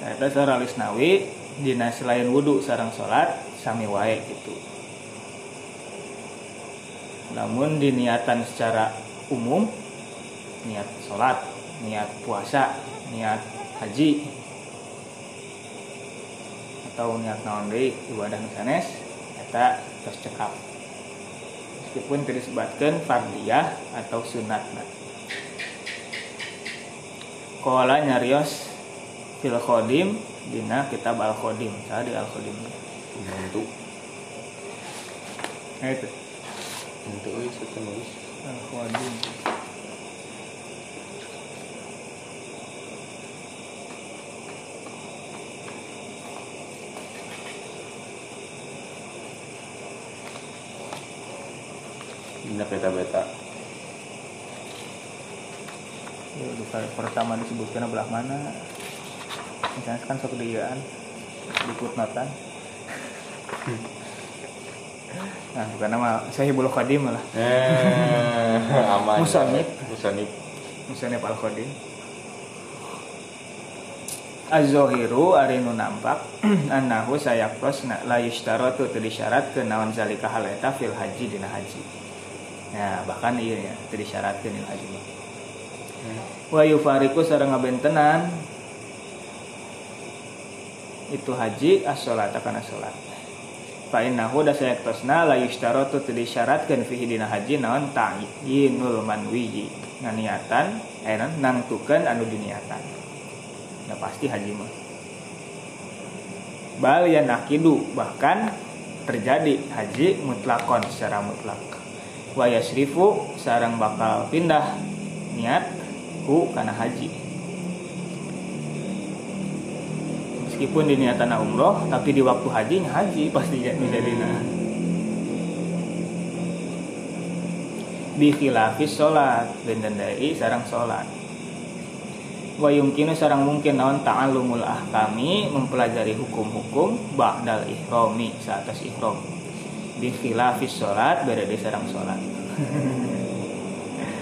eta sareng nawi dina selain wudhu sarang salat sami wae gitu. Namun diniatan secara umum niat salat niat puasa niat haji atau niat naon deui ibadah sanes eta tos cekap. Meskipun tidak fardiyah atau sunatna Koala nyarios fil khodim dina kitab al khodim saya di al khodim Bentuk. nah itu Bentuk itu penulis. al khodim Dina peta-peta. Pertama disebutkan belah mana misalnya kan satu diaan di footnotean nah bukan nama saya bulu khodim lah Eh, aman. Musonib. Musonib. misalnya al khodim Az-Zohiru ari nu nampak annahu sayaktos na la yushtaratu teu disyaratkeun naon zalika hal eta fil haji dina haji. Ya, bahkan ieu nya teu disyaratkeun dina haji mah. Wa yufariku sareng ngabentenan itu haji as-sholata kana salat. Fa innahu da sayaktosna la yushtaratu teu disyaratkeun fihi dina haji naon ta'yinul manwiyi nganiatan aya nangtukeun anu diniatan. Ya pasti haji mah. Bal ya nakidu bahkan terjadi haji mutlakon secara mutlak. Wa yasrifu sarang bakal pindah niat ku kana haji. Meskipun di niatan umroh tapi di waktu hajinya haji pasti menjadinya. Bi khilafis salat dan dai sarang salat wa yumkinu sarang mungkin naon ta'allumul ahkami mempelajari hukum-hukum ba'dal ihrami saatas ihram bi khilafis salat beda di sarang salat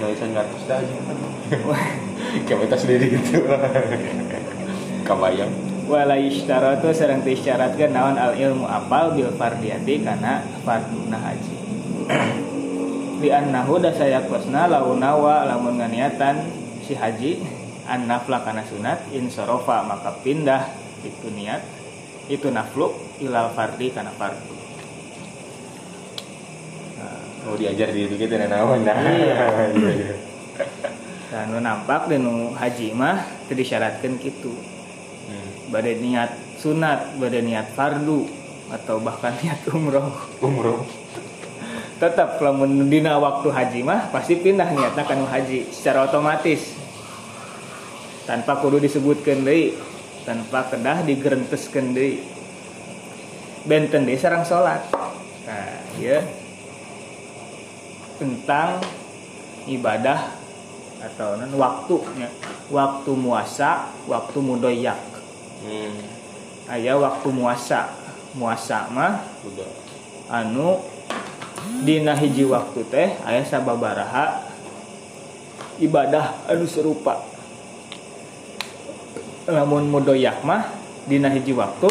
Gak bisa dah aja. Kayak kita sendiri gitu. Kabayang. Wala yishtaratu sareng disyaratkeun naon al ilmu apal bil fardiyati kana farduna haji li annahu da sayakosna launa wa lamun nganiatan si haji an nafla kana sunat insorofa maka pindah itu niat itu naflu ilal fardi kana fardu Oh diajar di itu gitu naon nah. Iya. Iya, iya. dan nu nampak dan haji mah teu disyaratkeun kitu Bade niat sunat bade niat fardu atau bahkan niat umroh. Umroh. tetap lamun dina waktu haji mah pasti pindah niatna kanu haji secara otomatis. Tanpa kudu disebutkeun deui tanpa kedah digerenteskeun deui. Benten deui sareng salat. Nah ieu. Tentang ibadah atau non waktunya. Waktu muasa waktu mudoyak Hmm. aya waktu muasa muasa mah anu dina hiji waktu teh aya sababaraha ibadah anu serupa lamun mudoyak mah dina hiji waktu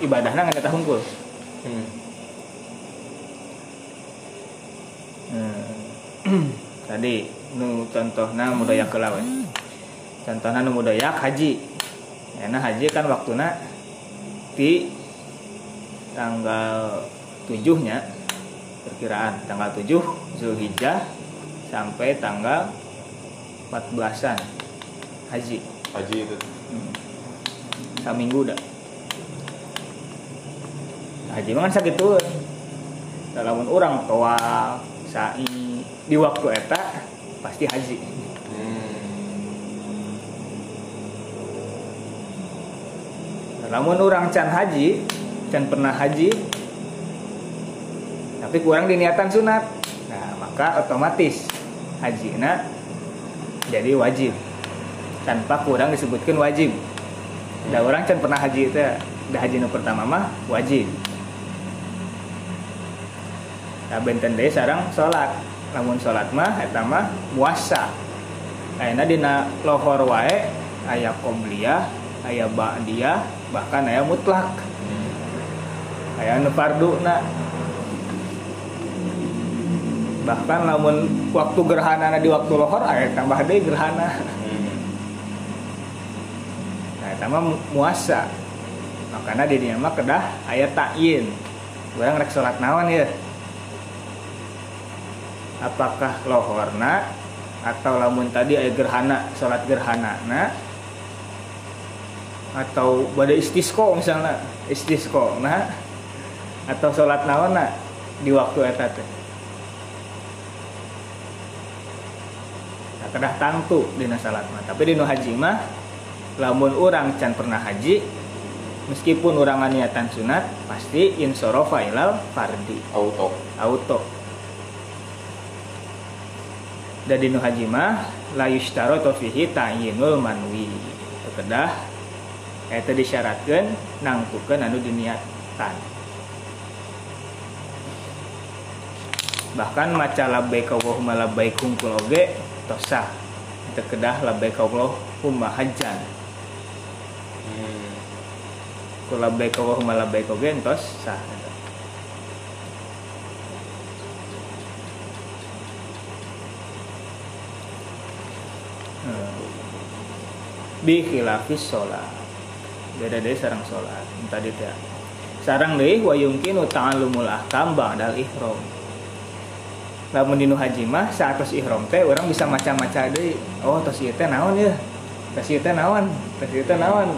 ibadahna ngan eta hungkul Hmm. Hmm. tadi nu contohna mudoyak kelawe contohna nu mudoyak haji enak haji kan waktuna di tanggal 7 nya perkiraan tanggal 7 Zulhijjah sampai tanggal 14-an haji. Haji itu. saminggu dah. Haji mah kan sakit tuh. Dalam orang tawaf sa'i di waktu eta pasti haji namun orang can haji can pernah haji tapi kurang diniatan sunat nah maka otomatis haji jadi wajib tanpa kurang disebutkan wajib. Da orang can pernah haji itu da haji nu pertama mah wajib. Nah benten deui sareng salat lamun salat mah eta mah muasa ayeuna dina lohor wae aya qobliyah aya ba'diyah bahkan aya mutlak. Hmm. aya nu farduna bahkan lamun waktu gerhana di waktu lohor aya tambah deui gerhana. Hmm. nah mah mu- muasa. Makanya di dieu mah kedah aya takyin urang rek salat naon ya apakah lohorna atau lamun tadi aya gerhana salat gerhana na atau pada istisqo misalnya istisqo nah. Atau salat naon na di waktu eta teh. Nah, kedah tangtu dina salat mah. Tapi dina haji mah lamun orang can pernah haji meskipun orang niatan sunat pasti insorofa ilal fardi. Auto. Auto. Dan dinu haji mah la yushtaratu fihi ta'yinul manwi. Kedah eta disyaratkeun nangtukeun anu diniatan bahkan maca labbaik Allahumma labbaik hungkul oge tos sah Teu kedah labbaik Allahumma hajjan Hmm. ku labbaik Allahumma labbaik oge tos sah Hmm. bi khilafis sholat beda deh sarang sholat. Tadi teh sarang deh wa yumkinu ta'allumul ahkam ba'dal ihram. Lamun dinu haji mah saatos ihram teh orang bisa maca-maca deui oh tos ieu teh naon ya? Tos ieu teh naon? Tos ieu teh naon?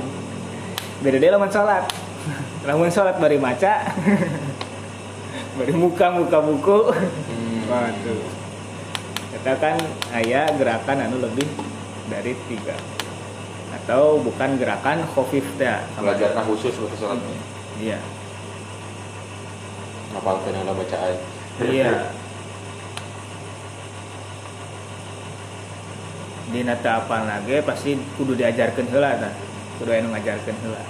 Beda deh lamun sholat. Lamun sholat bari maca. Bari muka muka buku. Hmm. waduh. Katakan ayah gerakan anu lebih dari tiga atau bukan gerakan khofif teh belajarnya khusus buat sholatnya iya. Ngapalkeun heula bacaan iya. Di nata apa lagi pasti kudu diajarkan heula tah kudu anu ngajarkeun heula.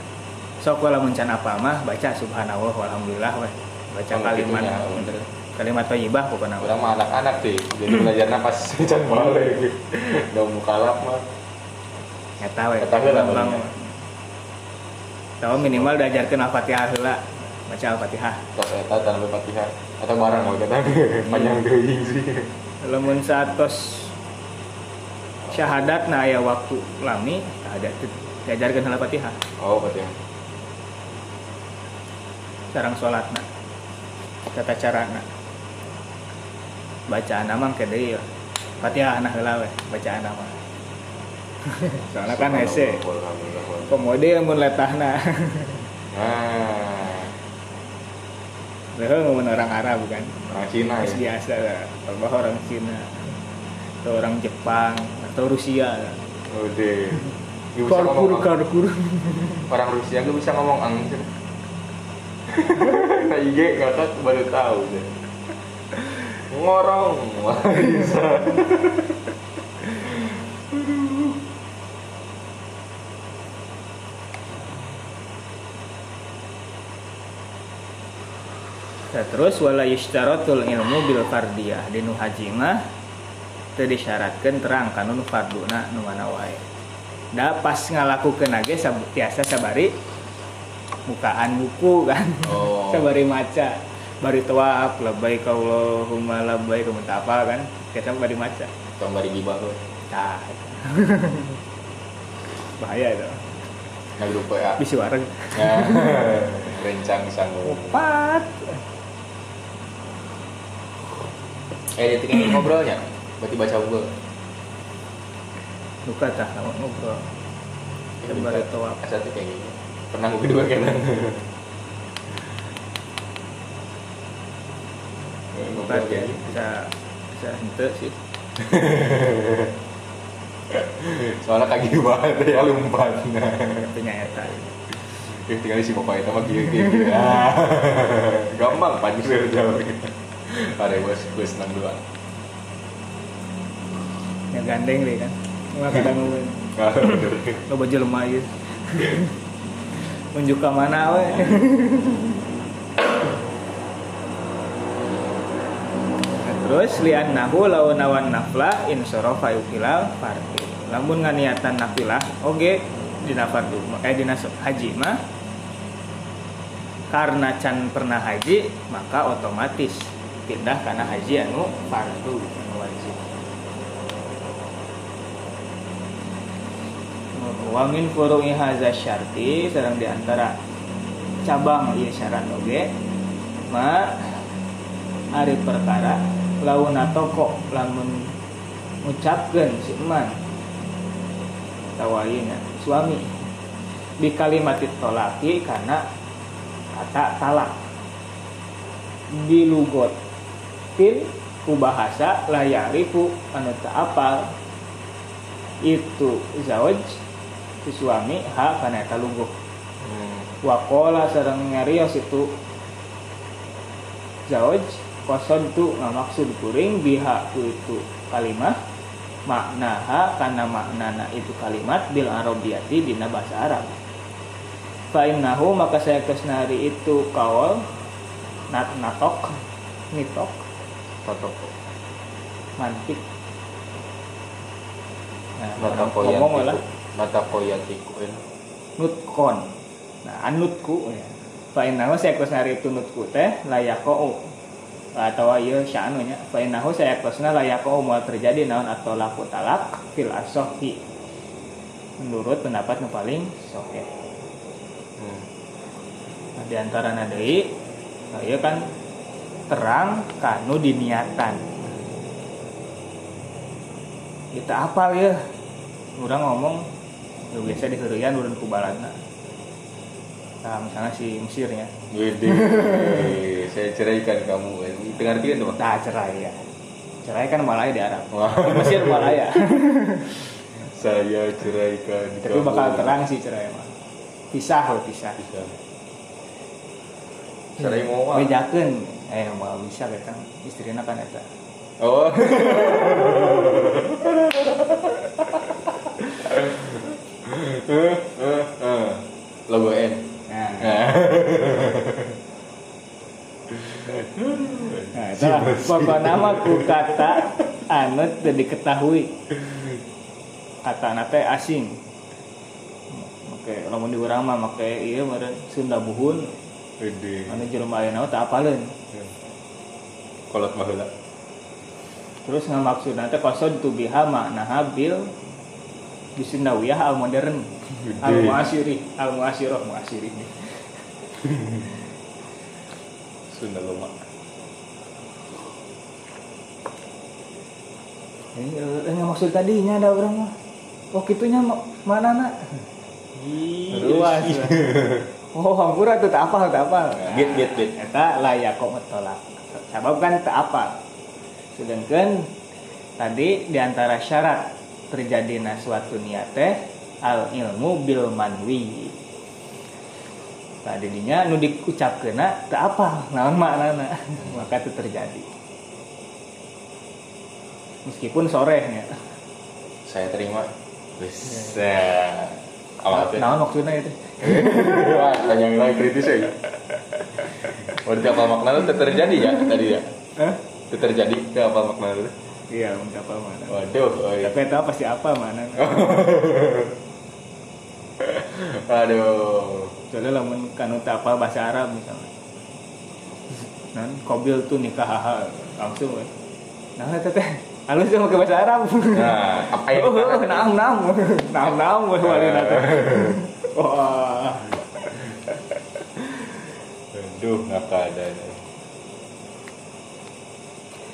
Sok kalau mencan apa mah baca subhanallah walhamdulillah weh. Baca Oh, kalimat gitunya, bener. kalimat thayyibah pokoknya. Orang mah anak-anak sih jadi belajarnya pas can balik. Udah mukalaf mah eta we Eta gampang paling. tahu minimal diajarkeun al-fatihah heula baca al-fatihah. Tos eta tanpa fatihah atau barang mau kata panjang deui sih. Lamun satos syahadat nah aya waktu lami ada diajarkeun heula fatihah oh fatihah. Sarang salatna tata carana bacaan nama ke deui ya. fatihah nah heula we bacaan nama soalnya kan hese Alhamdulillah. komode mun letahna nah leuheung mun orang Arab kan orang Cina Mas ya biasa lah kalau orang Cina atau orang Jepang atau Rusia lah. udah Gak ngomong ang. karkur. orang Rusia gak bisa ngomong ang sih. nah IG nggak tahu baru tahu deh ngorong bisa terus wala yushtaratul ilmu bil fardiyah di nu haji mah teu disyaratkeun terang kana nu farduna nu mana wae. Da pas ngalakukeun age tiasa sabari bukaan buku kan. Oh. sabari maca. Bari tawaf labbaik Allahumma labbaik teu apa kan. Kita bari maca. tambah di gibah tuh Tah. Bahaya itu. nah grup ya Bisi wareng. rencang sanggup Opat. Eh tinggal ngobrolnya. Berarti baca Google. Luka tah ngobrol. Sabari tawaf. asal tuh kayak gitu pernah gue kedua kan ngobrol bisa bisa hente sih. soalnya kaki banget ya lumpat Tapi nyata. Ya tinggal si bapak itu mah gini gini ah. Gampang panjang jauh ada bos gue senang dua yang gandeng deh kan. Nggak kadang ngomong lo baju lemah ya unjuk ke mana we terus lian nahu lawan nawan nafla insorofa yukilal fardi. Lamun nganiatan nafilah oke dina fardu eh dina haji mah karena can pernah haji maka otomatis pindah karena haji anu fardu anu wajib. Wa min furu'i hadza syarti sareng di antara cabang ieu syarat oge ma ari perkara launa toko lamun ngucapkeun si eman tawayina suami. Di kalimat tolaki karena kata talak dilugotin ku bahasa layarifu anu apal. Itu zawaj si suami ha kana eta luguh Hmm. wakola sareng nyarios itu zawaj kosod tu ngamaksud kuring biha ku itu kalimat maknaha karena maknana itu kalimat bil arabiyati dina bahasa Arab. Fa innahu maka saya kesnari itu kawal nat natok nitok Totok. mantik nah, ngomong lah. Mata koyatiku. eh. nutkon nah anutku ya fa innahu saya kesnari itu nutku teh layako atau ieu sya'nunya fa innahu saya kesna layako mau terjadi naon atau laku talak fil asohi menurut pendapat nu paling sohe Hmm. nah, di antara deui nah, ieu kan terang kanu diniatan. Kita apal ya? Orang ngomong ya biasa diheureuyaan urun ku baladna nah misalnya si Mesir ya. Wede, saya ceraikan kamu. Dengar dia tuh. nah cerai ya. Cerai kan Malaya di Arab. Di Mesir Malaya. Saya ceraikan tapi bakal terang sih cerai mah pisah loh pisah. Bisa. Cerai mau mah. Eh mau bisa kan istrina kan eta Oh. Logo N. nah Nah. Nah, itulah mah ku kata anu teu diketahui. Kata nate asing. Oke, lamun di urang mah make ieu meureun Sunda buhun. Anu jelema ayeuna teh apaleun. Kolot mah heula. Terus ngamaksud nate kosod tu biha makna bil bisundawiyah al modern al muasiri al muasirah muasiri Sunda loma. ini eh, maksud tadinya ada orang mah. Oh kitunya ma- mana nak? Luas oh hampura tuh tak apa tak apa Bit, bit, bit. eta layak kok tolak sabab kan tak apa sedangkan tadi di antara syarat terjadi suatu niat teh al ilmu bil manwi. Tadi dinya nu diucapkeuna tak apa naon maknana? Maka itu terjadi. Meskipun sorenya Saya terima. Bisa. Ya. naon maksudnya itu Wah, tanya yang lain kritis ya. Berarti apa makna itu terjadi ya tadi ya? Hah? Itu terjadi ke apa makna itu? iya untuk apa mana Waduh, oh iya. tapi itu pasti apa mana aduh. soalnya lamun kanu apa bahasa Arab misalnya nan kobil tuh nikah haha langsung we. nah itu halus sama ke bahasa Arab. Nah, apa yang oh, oh, naam naam. Naam naam we wali nate wah Aduh, ngapa ada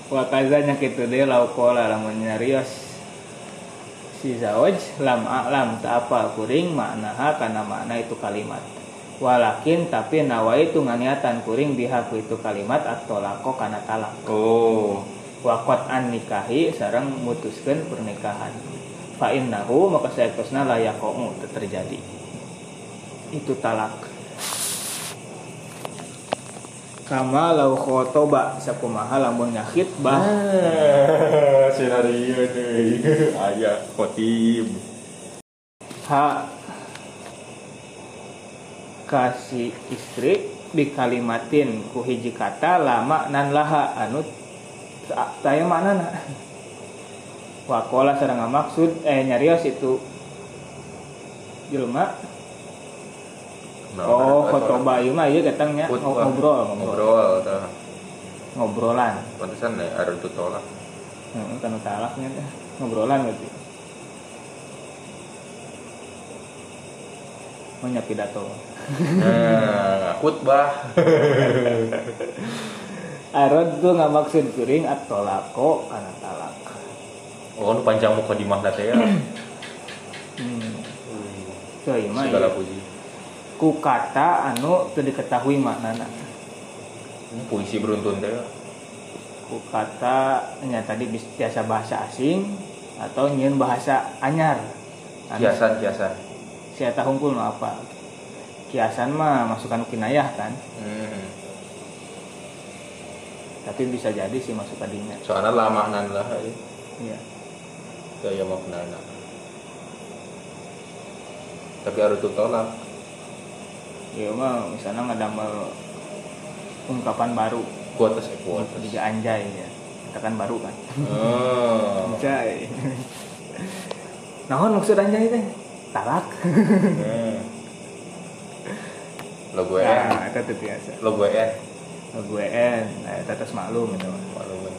wa kazanya kitu deui laukola lamun nyarios si zawaj lam a'lam tak apa kuring maknaha kana makna itu kalimat. Walakin tapi nawa itu nganiatan kuring bihaku itu kalimat atau lako kana talak. Oh, wakot an nikahi sarang mutuskan pernikahan fa innahu maka saya kosna layakomu terjadi itu talak kama lau khotoba sakumaha lamun nyakit bah Ah, scenario deh. Ayah, khotib. ha kasih istri dikalimatin ku hiji kata lama nan laha anu saya mana na wakola sarang maksud. Eh nyarios itu. Jelma. Nah, oh khotoba ieu mah ieu datangnya Khutbah. ngobrol ngobrol. tah ngobrolan. Pantesan nih ada tuh tolak. Heeh, kan talaknya teh ngobrolan berarti. Maunya pidato nah khutbah Arod tuh nggak maksud kuring atau lako karena talak oh nu panjang muka di mahna teh ya? Hmm. so iya mah segala iya. puji. Ku kata anu teu diketahui maknana. Ini puisi beruntun teh ya. ku kata nya tadi biasa bahasa asing atau nyeun bahasa anyar. Anu, kiasan kiasan. Sia tahungkul nu apa. Kiasan mah masukan kinayah kan. Hmm. Tapi bisa jadi sih masuk tadinya. Soalnya lama nan lah eh. iya. Daya maknana tapi harus tolak. Ya mah misalnya ngadamel ungkapan baru. Kuatas eh kuatas juga anjay ya. Katakan baru kan. Oh. anjay. Naon maksud anjay teh? Talak. Hmm. logo N nah itu biasa. Logo N gue N nah itu terus maklum itu mah. Maklum.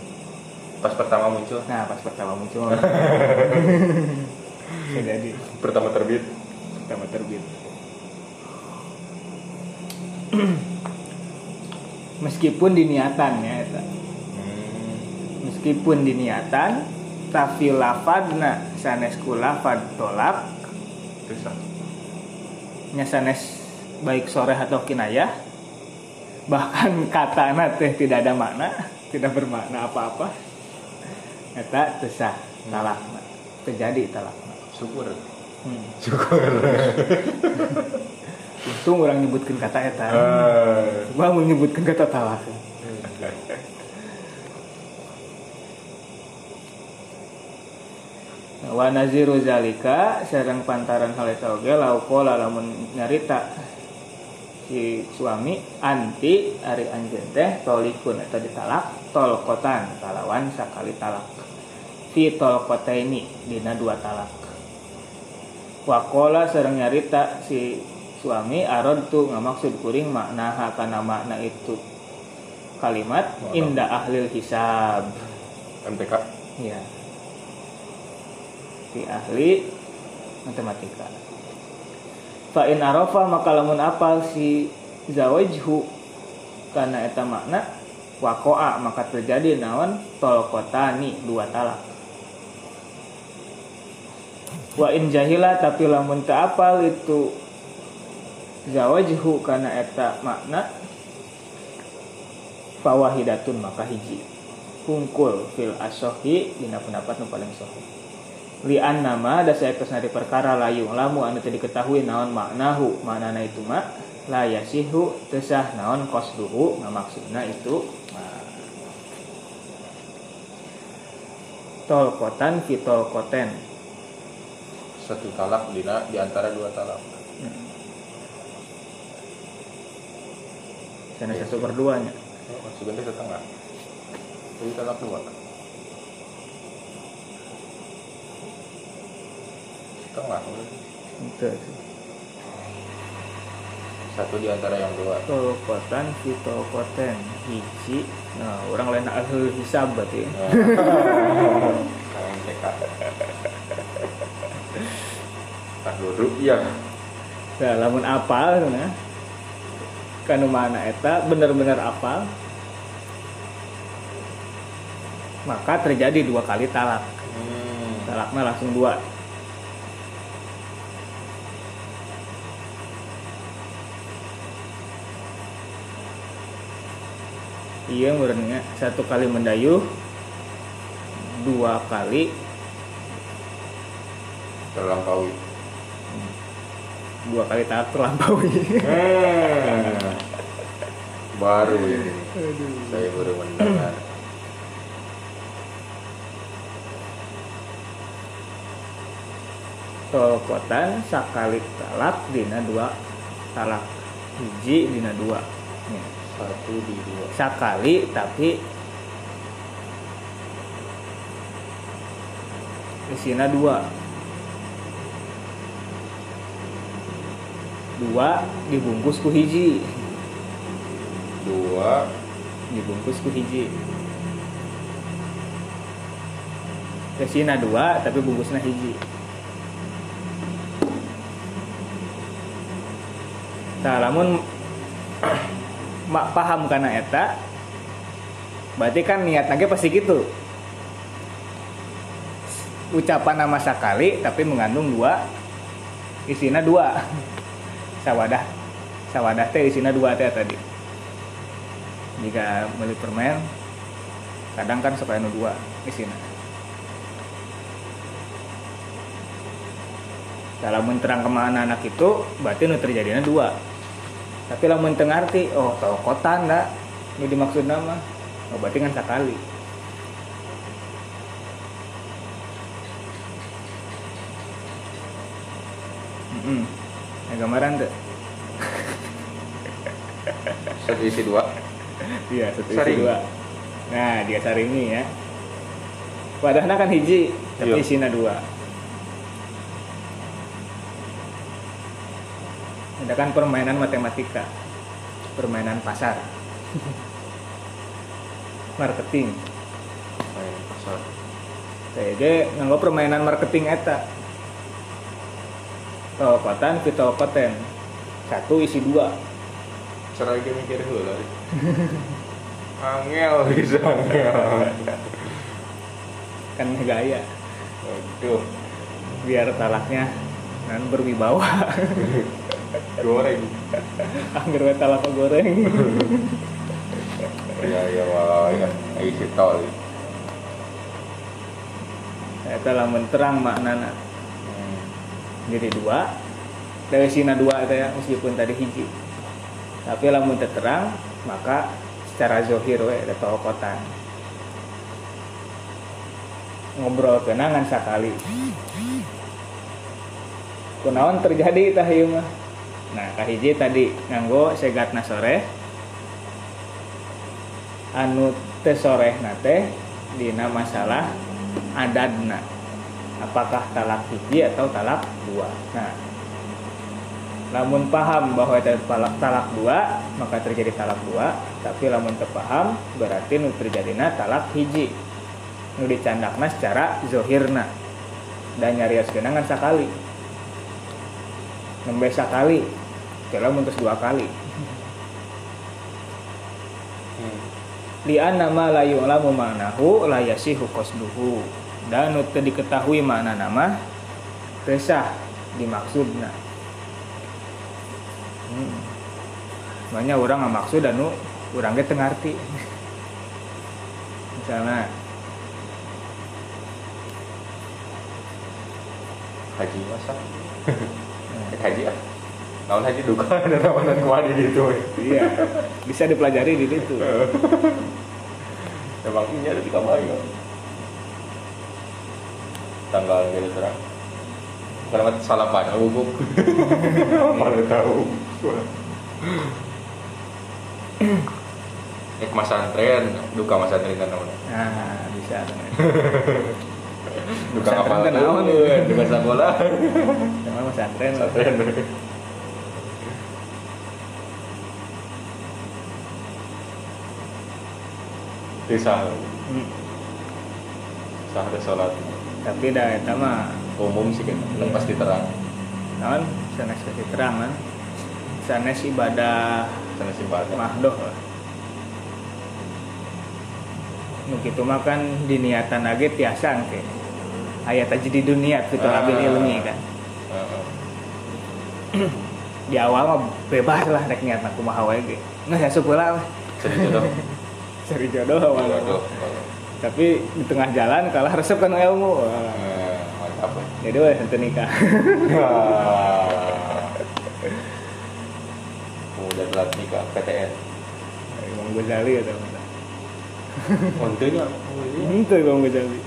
pas pertama muncul nah pas pertama muncul bisa jadi pertama terbit pertama terbit meskipun diniatan ya eta. hmm. meskipun diniatan tapi lafadna sanes ku lafad tolak terus ah. nya sanes baik sore atau kinayah bahkan kata teh tidak ada makna tidak bermakna apa-apa. Eta tesah talakna. Terjadi talakna. Syukur. Hmm. syukur. Untung orang nyebutkan kata eta. Ah. Coba mau nyebutkan kata talak. Wa naziru zalika sareng pantaran hal eta oge lauqala lamun nyarita si suami anti ari anjeun teh tolikun eta ditalak tolkotan kalawan sakali talak. Fi tolkotaini dina dua talak. Wakola sareng nyarita si suami arod tuh ngamaksud kuring makna kana makna itu. Kalimat Walau. inda ahlil hisab. MTK ya di ahli matematika fa in arafa maka lamun apal si zawajhu karena eta makna wakoa maka terjadi naon? Tolkotani dua talak. Wa in jahila tapi lamun apal itu zawajhu karena eta makna fawahidatun maka hiji. Hungkul fil asohi dina pendapat nu paling sahih lian nama ada saya ke sana perkara layu lamu anu tadi diketahui naon maknahu maknana itu mak la yasihu tesah naon kosduhu ngamaksudna itu nah. tolkotan fi tolkoten. Satu talak dina di antara dua talak. Sana satu per duanya. Oh, sebenarnya setengah jadi talak dua setengah. Itu satu di antara yang dua. Tolkotan fi tolkoten hiji. Nah orang lain ahli hisab berarti. MTK tak duduk iya. Nah, lamun apal nah, kanu mana eta bener-bener apal. Maka terjadi dua kali talak. Hmm. talaknya langsung dua iya menurutnya satu kali mendayuh dua kali. Terlampaui. Dua kali talak terlampaui. Hmm. baru ini. Saya baru mendengar. Tolkotan sakali talak dina dua talak. Hiji dina dua. Nih, satu di dua. Sakali tapi isina dua. Dua dibungkus ku hiji. Dua. Dibungkus ku hiji. Kesina dua tapi bungkusnya hiji. Nah, lamun mak paham karena eta berarti kan niat lagi pasti gitu. Ucapan nama sekali tapi mengandung dua isinya dua. Sawadah sawadah teh isinya dua teh tadi. Jika beli permen kadang kan supaya nu dua isinya. Dalam terang ke mana anak itu berarti nu terjadinya dua tapi lamun teu ngarti oh tau kota ndak nu dimaksud nama oh berarti kan sekali Hmm, ya gambaran tuh. satu isi dua Iya, satu isi Saring. dua. Nah, dia saringi ya. Wadahna kan hiji, tapi Iya. isina dua. Ada kan permainan matematika, permainan pasar, marketing. main pasar Jadi nganggo permainan marketing eta. Tokotan pitokoten. Satu isi dua. cerai ge mikir heula angel bisa angel Kan gaya aduh biar talaknya nan berwibawa. goreng Angger we talak goreng. ya ya wah ya isi tol Eta lamun terang maknana. Hmm. Jadi dua. Dari sina dua itu ya meskipun tadi hiji. Tapi lamun terang maka secara zohir we ada tokotan. Ngobrol kenangan sekali. Kunaon terjadi tah ieu mah. Nah, kahiji tadi nganggo segatna sore. Anu teu sorehna teh dina masalah adadna. Apakah talak hiji atau talak dua? Nah, lamun paham bahwa itu talak, talak dua maka terjadi talak dua tapi lamun teu paham berarti nu terjadina talak hiji nu dicandakna secara zohirna dan nyarios genangan sakali nembe sakali kalau muntus dua kali. Hmm. lian nama la yu'lamu ma'nahu la yasihu qasduhu. Dan teu diketahui makna nama resah dimaksudna hmm. makanya orang nggak maksud dan nu orang ge teu ngarti misalnya. Haji masa haji ah naon haji duka? Ada naonan kumaha di ditu iya. Bisa dipelajari di situ. Emang ini ada di kamar ya? Tanggal gitu terang. Karena salah pada hukum mana tahu. Eh mas antren, duka mas antren kan namanya. nah bisa. Duka naon? duka sekolah. sama mas antren Antren. Bisa, Hmm. sah ada sholat tapi dah eta mah umum sih kan, kan pasti terang. naon sanes kasih terang kan sanes ibadah Sana simpanan. mahdoh lah nu kitu mah kan diniatan lagi tiasa ke ayat aja di dunia fitur Ah. abil ilmi kan Heeh. di awal mah bebas lah rek niat aku mah ge nggak ya sebelah lah. cari jodoh awal Jodoh. tapi di tengah jalan kalah resep kan ilmu. Wah, Eh, Mantap. ya. jadi weh ente nikah. Udah telat nikah PTN. Imam Ghazali atau apa Untungnya. itu Imam Ghazali.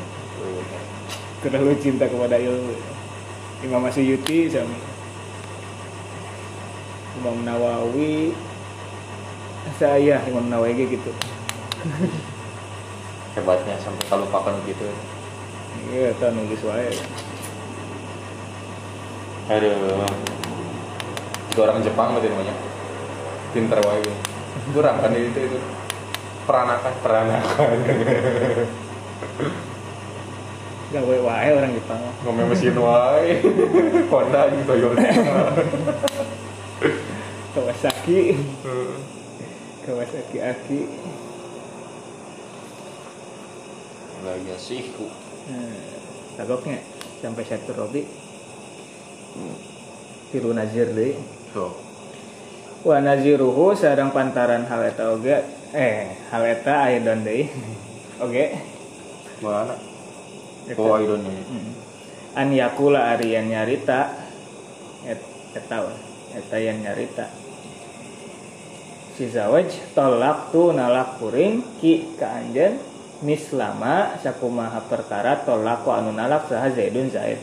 Terlalu cinta kepada ilmu. Imam Masyuti sama Imam Nawawi. Saya Imam Nawawi gitu Hebatnya sampai kalau lupakan gitu. iya kan nulis wae Aduh. itu orang Jepang berarti namanya. Pinter wae gitu. kurang kan itu itu. Peranakan peranakan gawe wae orang Jepang. Ngomong mesin wae. Honda jeung Toyota. Kawasaki. Kawasaki Aki lagi sih nah, tagoknya sampai satu robi tilu nazir deh. So. Wa naziruhu sareng pantaran hal eta oge. Eh hal eta aya don deui oge. Mana? Oh idonnya Mm. an yakula ari yang nyarita. Et, eta eta yang nyarita. Si zawaj tolak tu nalak kuring ki ka anjeun mislama sakumaha perkara tolak ku anu nalak saha zaidun zaid.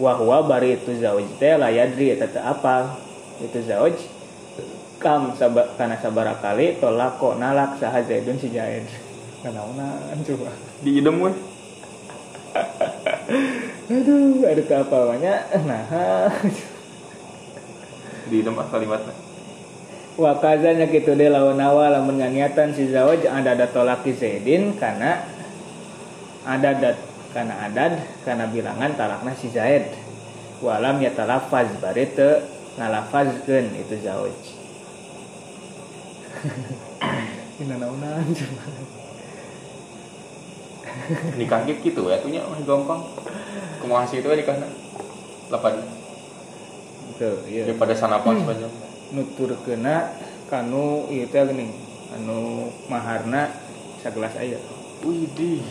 Wa huwa bari itu zawaj teh layadri eta teu apal. Itu zawaj kam saba, kana sabara kali tolak kok nalak saha zaidun si zaid Kenaunan coba di idem weh. Aduh, ada apa banyak. Nah, di idem ah kalimatnya wakazanya gitu deh lawan awal lamun nganiatan si zawaj ada ada tolak di Zaidin karena ada dat karena adad karena bilangan talakna si Zaid. Walam ya talafaz bari teu ngalafazkeun itu zawaj. Ini naunan coba. nikah gitu ya tuhnya mah gampang kumaha sih itu ya nikahna lapan Tuh, iya. daripada sanapan sepanjang nutur kena kanu ieu teh geuning anu maharna sagelas aya Widih.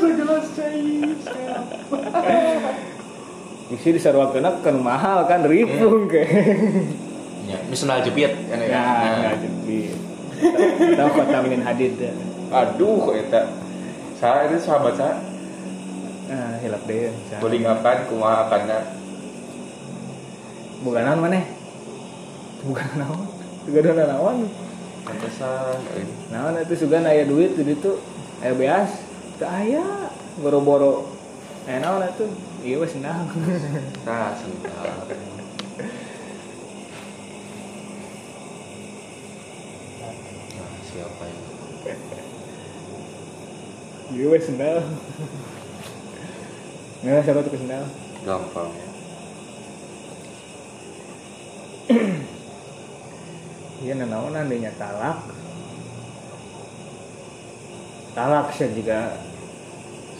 Segelas cair. Isi disarwakeuna kan mahal kan ripung ke. Ya, sendal jepit ya. Ya, Nah. nggak jadi. Tahu kota min hadid. ya. Aduh, eta. Saya itu sahabat saya. Ah, hilap deh. Boleh ngapain kumaha karena Bukan naon maneh? Bukan naon. Juga ada naon. pantesan. Naon itu sugan aya duit di ditu aya beas. Teu aya. Boro-boro. Eh naon itu? Iya wes nah. Nah, sebentar. Nah, siapa ini? Iya wes sendal. Nggak siapa tuh sendal? Gampang ya. Iya nanaonan dinya talak. Talak sih juga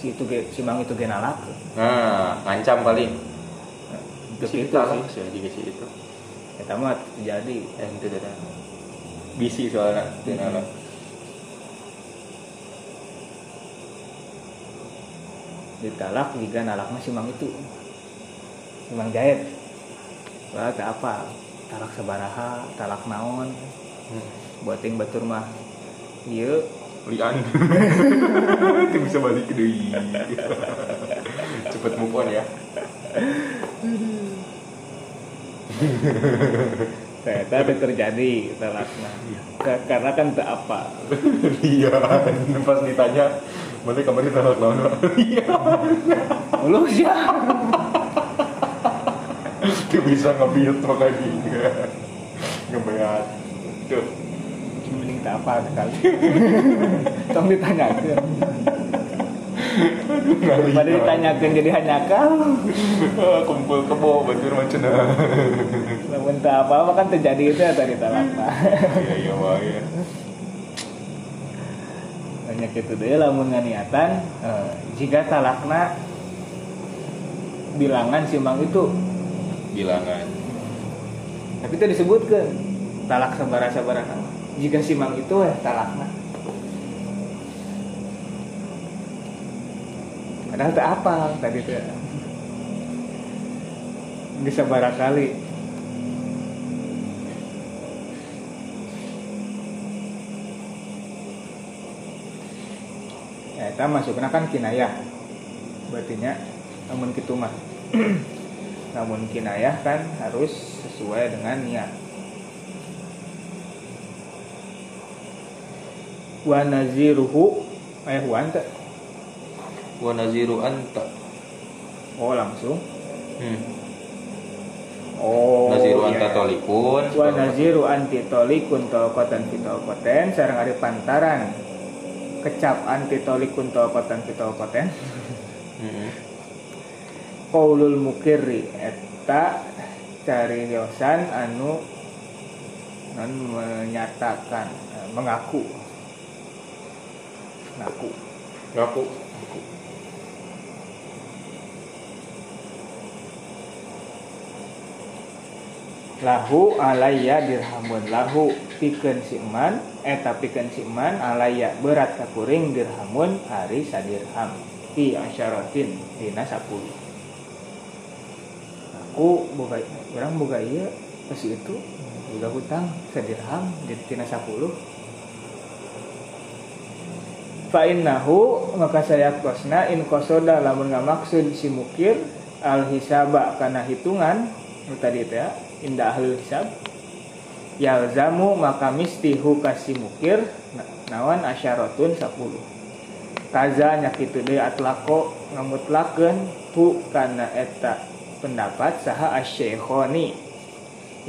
si itu ge, si mang itu ge nalak. Nah, ngancam paling. Itu Si itu itu sih. si itu. Eta mah terjadi. Yang itu dah. Bisi soalnya, dia Hmm. Ditalak juga nalaknya si mang itu. Si mang jahit. Wah, apa? Talak sabaraha, talak naon. Buating batur mah. Ieu Lian. Itu bisa balik ke deui. Cepet move on ya. Ternyata itu terjadi talakna. Ka- Karena kan tak apa. Iya. Pas ditanya, mana kemarin tolak naon? Iya. Lu sih. Dia bisa nge-build makanya. Ngebayat. Tuh. Mending tak apa sekali. Tong ditanyakan. Daripada ditanyakan jadi hanya kau. Ah, Kumpul kebo, batur macam Namun tak apa-apa kan terjadi itu ya tadi talakna. Iya, iya, wae. Banyak itu deh lamun nganiatan. eh, jika talakna bilangan si mang itu Bilangan. tapi itu disebutkan talak sabara sabara jika si mang itu ya talakna padahal tak apa tadi itu bisa sabara kali. Ya kita masuknya kan kinayah. Berartinya namun gitu mah namun kinayah kan harus sesuai dengan niat wa naziruhu eh wa anta Wa naziru anta. oh langsung Hmm. Oh. Naziru iya. anta tolikun. Wa naziru anti tolikun tolkotan pitolkoten sareng ari pantaran kecap anti tolikun tolkotan pitolkoten Hmm. Qaulul mukirri eta cari yosan anu non menyatakan eh, mengaku. Ngaku. Ngaku. lahu alaya dirhamun. Lahu pikeun si eman eta pikeun si eman alaya berat ka kuring dirhamun hari sadirham. Fi asyaratin dina 10 aku boga orang boga ieu pas itu boga hutang sadirham di tina 10 fa innahu maka saya kosna in kosoda lamun ngamaksud si mukir al hisaba kana hitungan nu tadi teh indah ahli hisab yalzamu maka mistihu kasih mukir na- nawan asyaratun 10 kaza nyakitu deui atlako ngamutlakeun hu kana eta pendapat saha asy-syekhoni.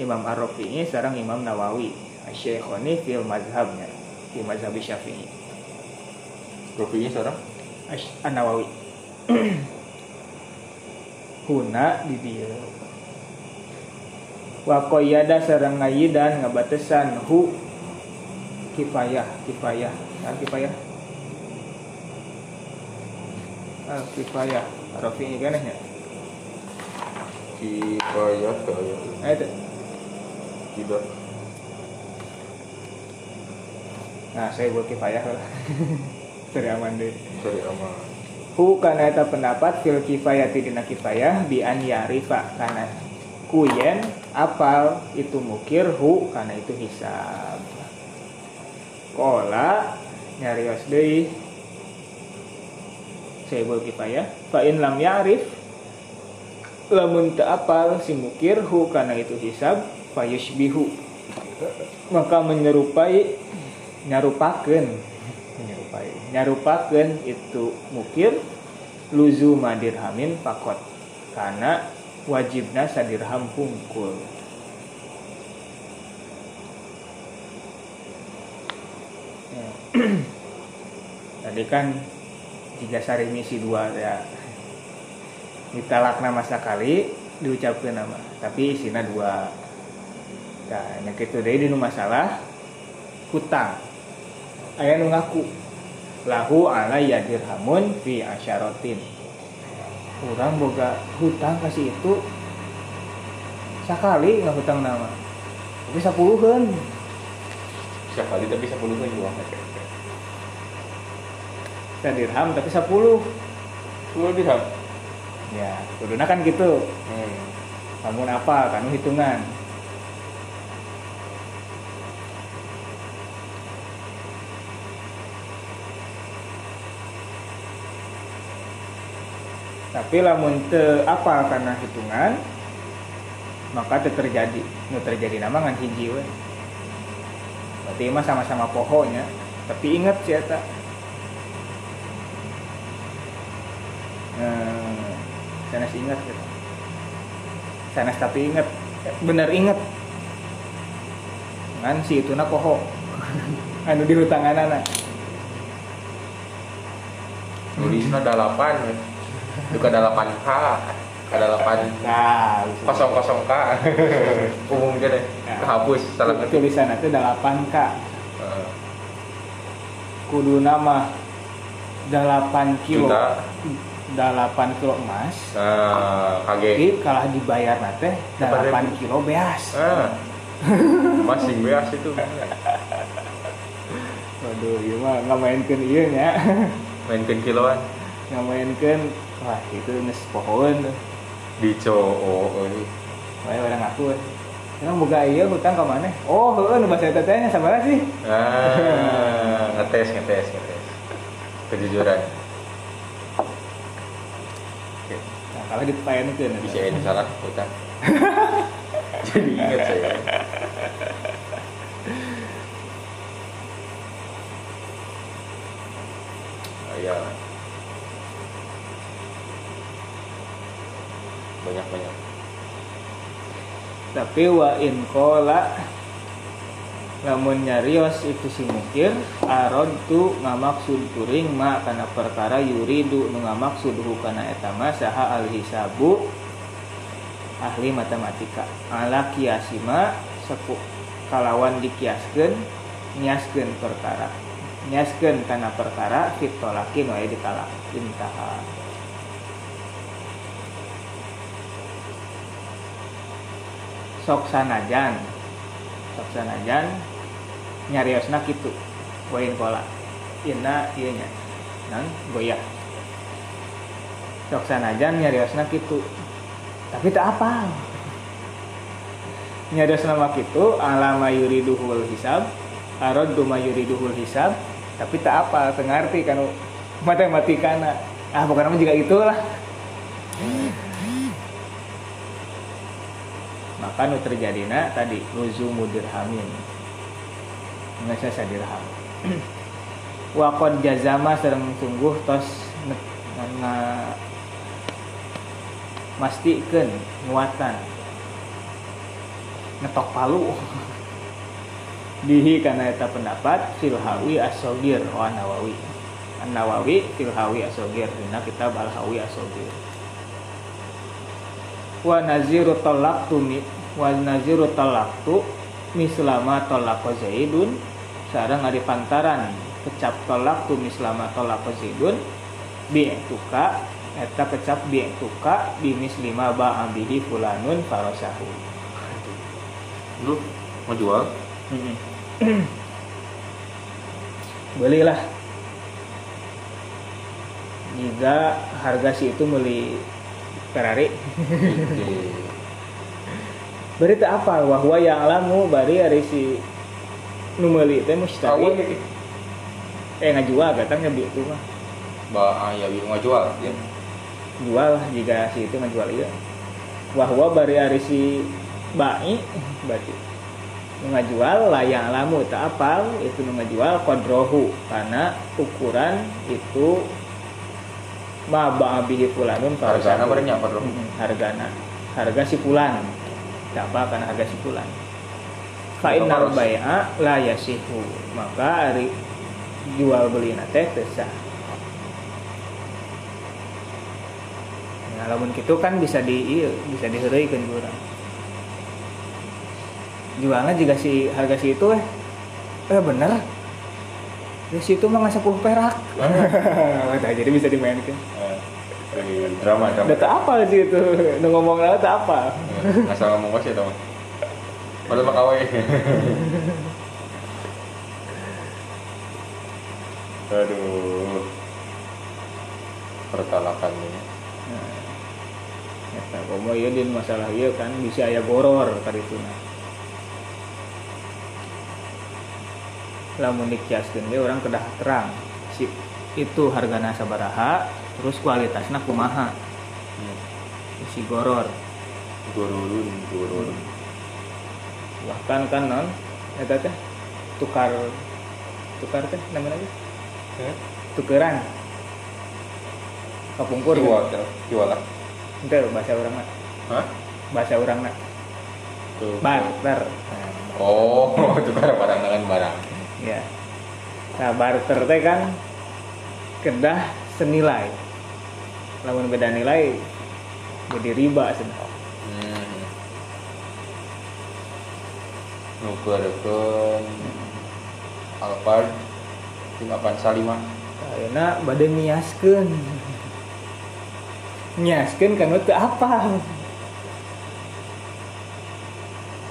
Imam Ar-Rafi'i sareng Imam Nawawi. Asy-syekhoni fil mazhabnya di mazhab Syafi'i. Sekarang? Asy- An-Nawawi. Huna di dieu wa qayyada sareng ngayidan ngabatesan hu. Kifayah kifayah. Al kifayah? Al kifayah. Rafi ini kan ya Kifayah kaya. nah itu. Tidak. nah saya buat kifayah lah dari aman deh Cari aman. hu kana eta pendapat fil kifayati dina kifayah bi an yarifa. Kana kuyen apal itu mukir hu kana itu hisab. Kola nyarios deui. Saibul kifayah fa in lam ya'rif lamun apal si mukir hu kana itu hisab fa yushbihu maka menyerupai nyarupakeun. Menyerupai. Nyarupakeun itu mukir luzuma dirhamin fakot. Karena wajibna sadirham pungkul. Ya. tadi kan tiga sari misi dua ya ditalak nama sekali diucapkan nama. Tapi isinya dua. Nah yang itu deh di masalah hutang. Aya nu ngaku. Lahu ala ya dirhamun fi asyarotin orang boga hutang kasih itu sekali nggak hutang nama. Tapi sepuluhan Sekali tapi 10 kan juga. dirham tapi sepuluh 10 dirham. Ya kuduna kan gitu. Hmm. namun apa? Kan hitungan. Tapi lamun te apa? Karena hitungan maka teu terjadi. Nu terjadi nama ngan hiji we. Berarti mah sama-sama pohonnya. Tapi ingat sih eta. Nah, sanes ingat gitu sanes tapi ingat bener inget ngan si itu na poho anu di hutangan anak Nulisnya ada 8 ya. Juga ada 8K. Ada 8 nah kosong kosong K. Umum gitu deh. Ya. Kehapus salah ketik. tulisan itu 8 k kudu nama 8 kilo Juta. 8 kilo emas Nah, kaget. Jadi kalah dibayar nate 8 kilo beas Ah. Masing beas itu. waduh iya mah nggak mainkan iya nya Mainkan kiloan nggak mainkan wah itu nges pohon tuh di cowok. Wah, orang aku Emang boga iya hutang ke mana? Oh, heeh nu bahasa eta teh nya sabaraha sih? Ah, ngetes ngetes ngetes. Kejujuran. Oke. Kalau dipaenkeun Bisa ini salah utang. Jadi ingat saya. Oh, iya. banyak banyak tapi wa in kola lamun nyarios itu si mukir arod tu ngamaksud kuring ma karena perkara yuridu nu ngamaksud kana etama saha al hisabu ahli matematika. Ala kiasima sepu kalawan dikiaskeun niaskeun perkara. Niaskeun kana perkara fitolakin wae ditalak intaha sok sanajan. Sok sanajan nyariosna gitu poin pola. Ina iya nya. Nan goyah sok sanajan nyariosna gitu tapi tak apa? Nyariosna mah gitu alama yuriduhul hisab arad duma yuriduhul hisab tapi tak apa? Tengarti kan matematikana. Ah bukan juga itulah. Maka nu terjadina tadi luzumu dirhamin nggak saya dirham wakon jazama serem sungguh tos nga mastikan muatan ngetok palu. Bihi karena eta pendapat filhawi asogir wa nawawi an nawawi filhawi asogir dina kitab al hawi asogir wa naziru talaqtu mi wa naziru talaqtu mislama talaqo zaidun sareng ari pantaran kecap talaqtu mislama talaqo zaidun bi tuka eta kecap bi tuka bi mislima ba ambihi fulanun farasahu lu mau jual? Belilah. Jika harga si itu beli Ferrari. Beri tak apa? Wahwa yang alamu bari hari si numeli teh mustari eh ngajual katanya bi itu mah ba ya bi ngajual ya jual jika si itu ngajual iya. Wahwa bari hari si bai berarti. Ngajual layang alamu tak apal itu ngajual kodrohu. Karena ukuran itu ma bihi fulanun hargana berenya apa dong? Hargana. Harga si fulan apa karena harga si fulan fa innal bai'a la yasihu. Maka ari jual beli nate tesah nah lamun gitu kan bisa di iya, bisa diheureuikeun kurang jualnya juga si harga si itu eh. Eh bener. Di situ mah nggak sepuluh perak. Nah, jadi bisa dimainkan. Eh, drama drama. Udah apa sih itu. Ngomong lah apa nggak salah ngomong sih teman padahal mah kawai aduh. Pertalakan ini. Ya, komo iya din masalah iya kan bisa aya goror tadi itu nah. Lamun dikiaskeun ge orang kedah terang. Si itu hargana sabaraha terus kualitasnya kumaha? Hmm. si goror. Gororun gororun bahkan kan non? Eta teh tukar tukar teh namanya Hmm? tukeran. Kapungkur Jual, jual lah. itu bahasa orang mah bahasa orang mah barter. Oh, tukar barang dengan barang. ya. Nah barter teh kan kedah senilai. Lamun beda nilai jadi riba sebenarnya Nukeurkeun Alphard tinggal salima. Ayeuna bade niaskeun. Niaskeun kan teu apa.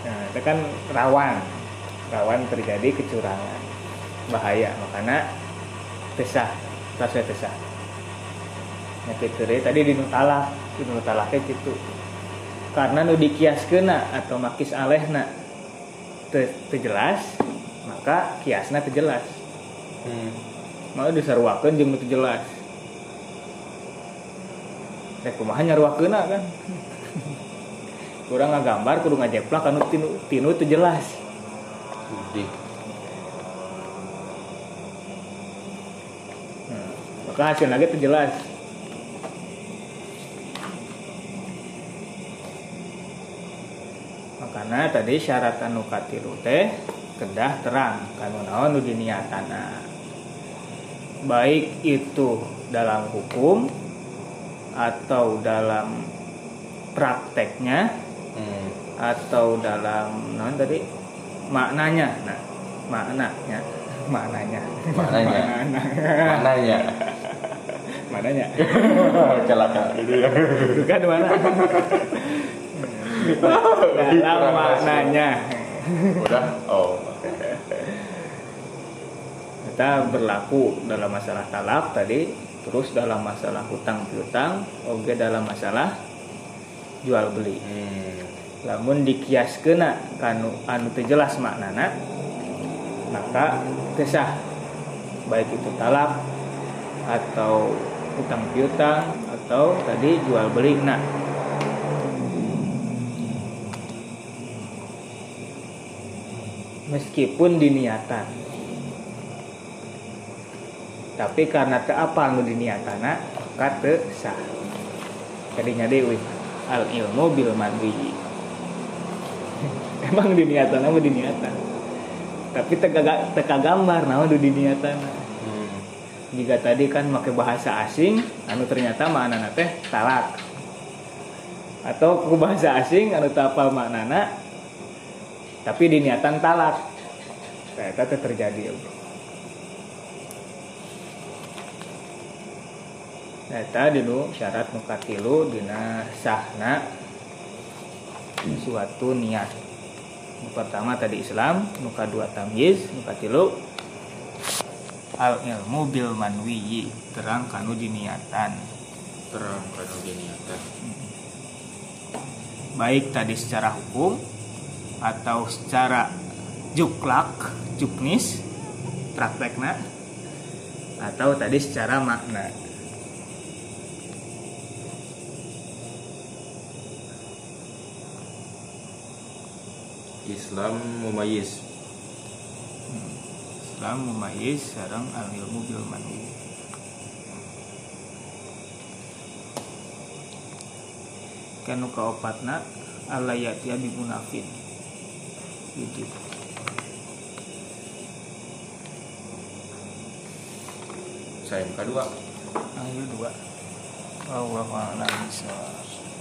Nah, itu kan rawan. Rawan terjadi kecurangan. Bahaya, makanya tesah, tasnya tesah. Deui. tadi di nutalak, di nutalaknya gitu. Karena nu dikiaskeun atau makis alehna teu teu jelas, maka kiasna teu jelas. Hmm. malah disaruakeun jeung teu jelas Rek kumaha nyaruakeunna kan kurang ngagambar kudu ngajeplak anu tinu tinu teu jelas. Hmm. maka hasil lagi teu makanya tadi syarat anu katilu teh kedah terang kanu naon nu diniatana. Baik itu dalam hukum atau dalam prakteknya hmm. atau dalam non tadi? Maknanya. Nah maknanya. Maknanya. Maknanya. Maknanya. maknanya. Celaka. Gitu ya itu kan mana dalam maknanya. Udah? Oh. Kita berlaku dalam masalah talak tadi terus dalam masalah hutang piutang oke dalam masalah jual beli. Hmm. lamun dikias kena kanu anu teu jelas maknana maka tesah baik itu talak atau utang piutang atau tadi jual beli. Nah meskipun diniatan. Tapi karena ke apa anu diniatana maka teu sah. Kadinya dewi al ilmu bil madwi emang diniatan apa diniatan. Tapi teka, teka gambar nah udah diniatan Hmm. jika tadi kan pakai bahasa asing anu ternyata makna teh talak. Atau ku bahasa asing anu tapal maknana tapi diniatan talak. Ternyata teh terjadi Eta dinu syarat nukatilu dina sahna suatu niat. Nu pertama tadi Islam nuka dua tamyiz nuka tilu al ilmu bil manwiyi terang kanu diniatan. Terang kanu diniatan. Baik tadi secara hukum atau secara juklak juknis praktekna atau tadi secara makna. Islam mumayyiz. Islam mumayyiz sareng al ilmu bil manwi kanu kaopatna alayati abi munafin gitu. Saya kedua ayo dua. Allah bishawab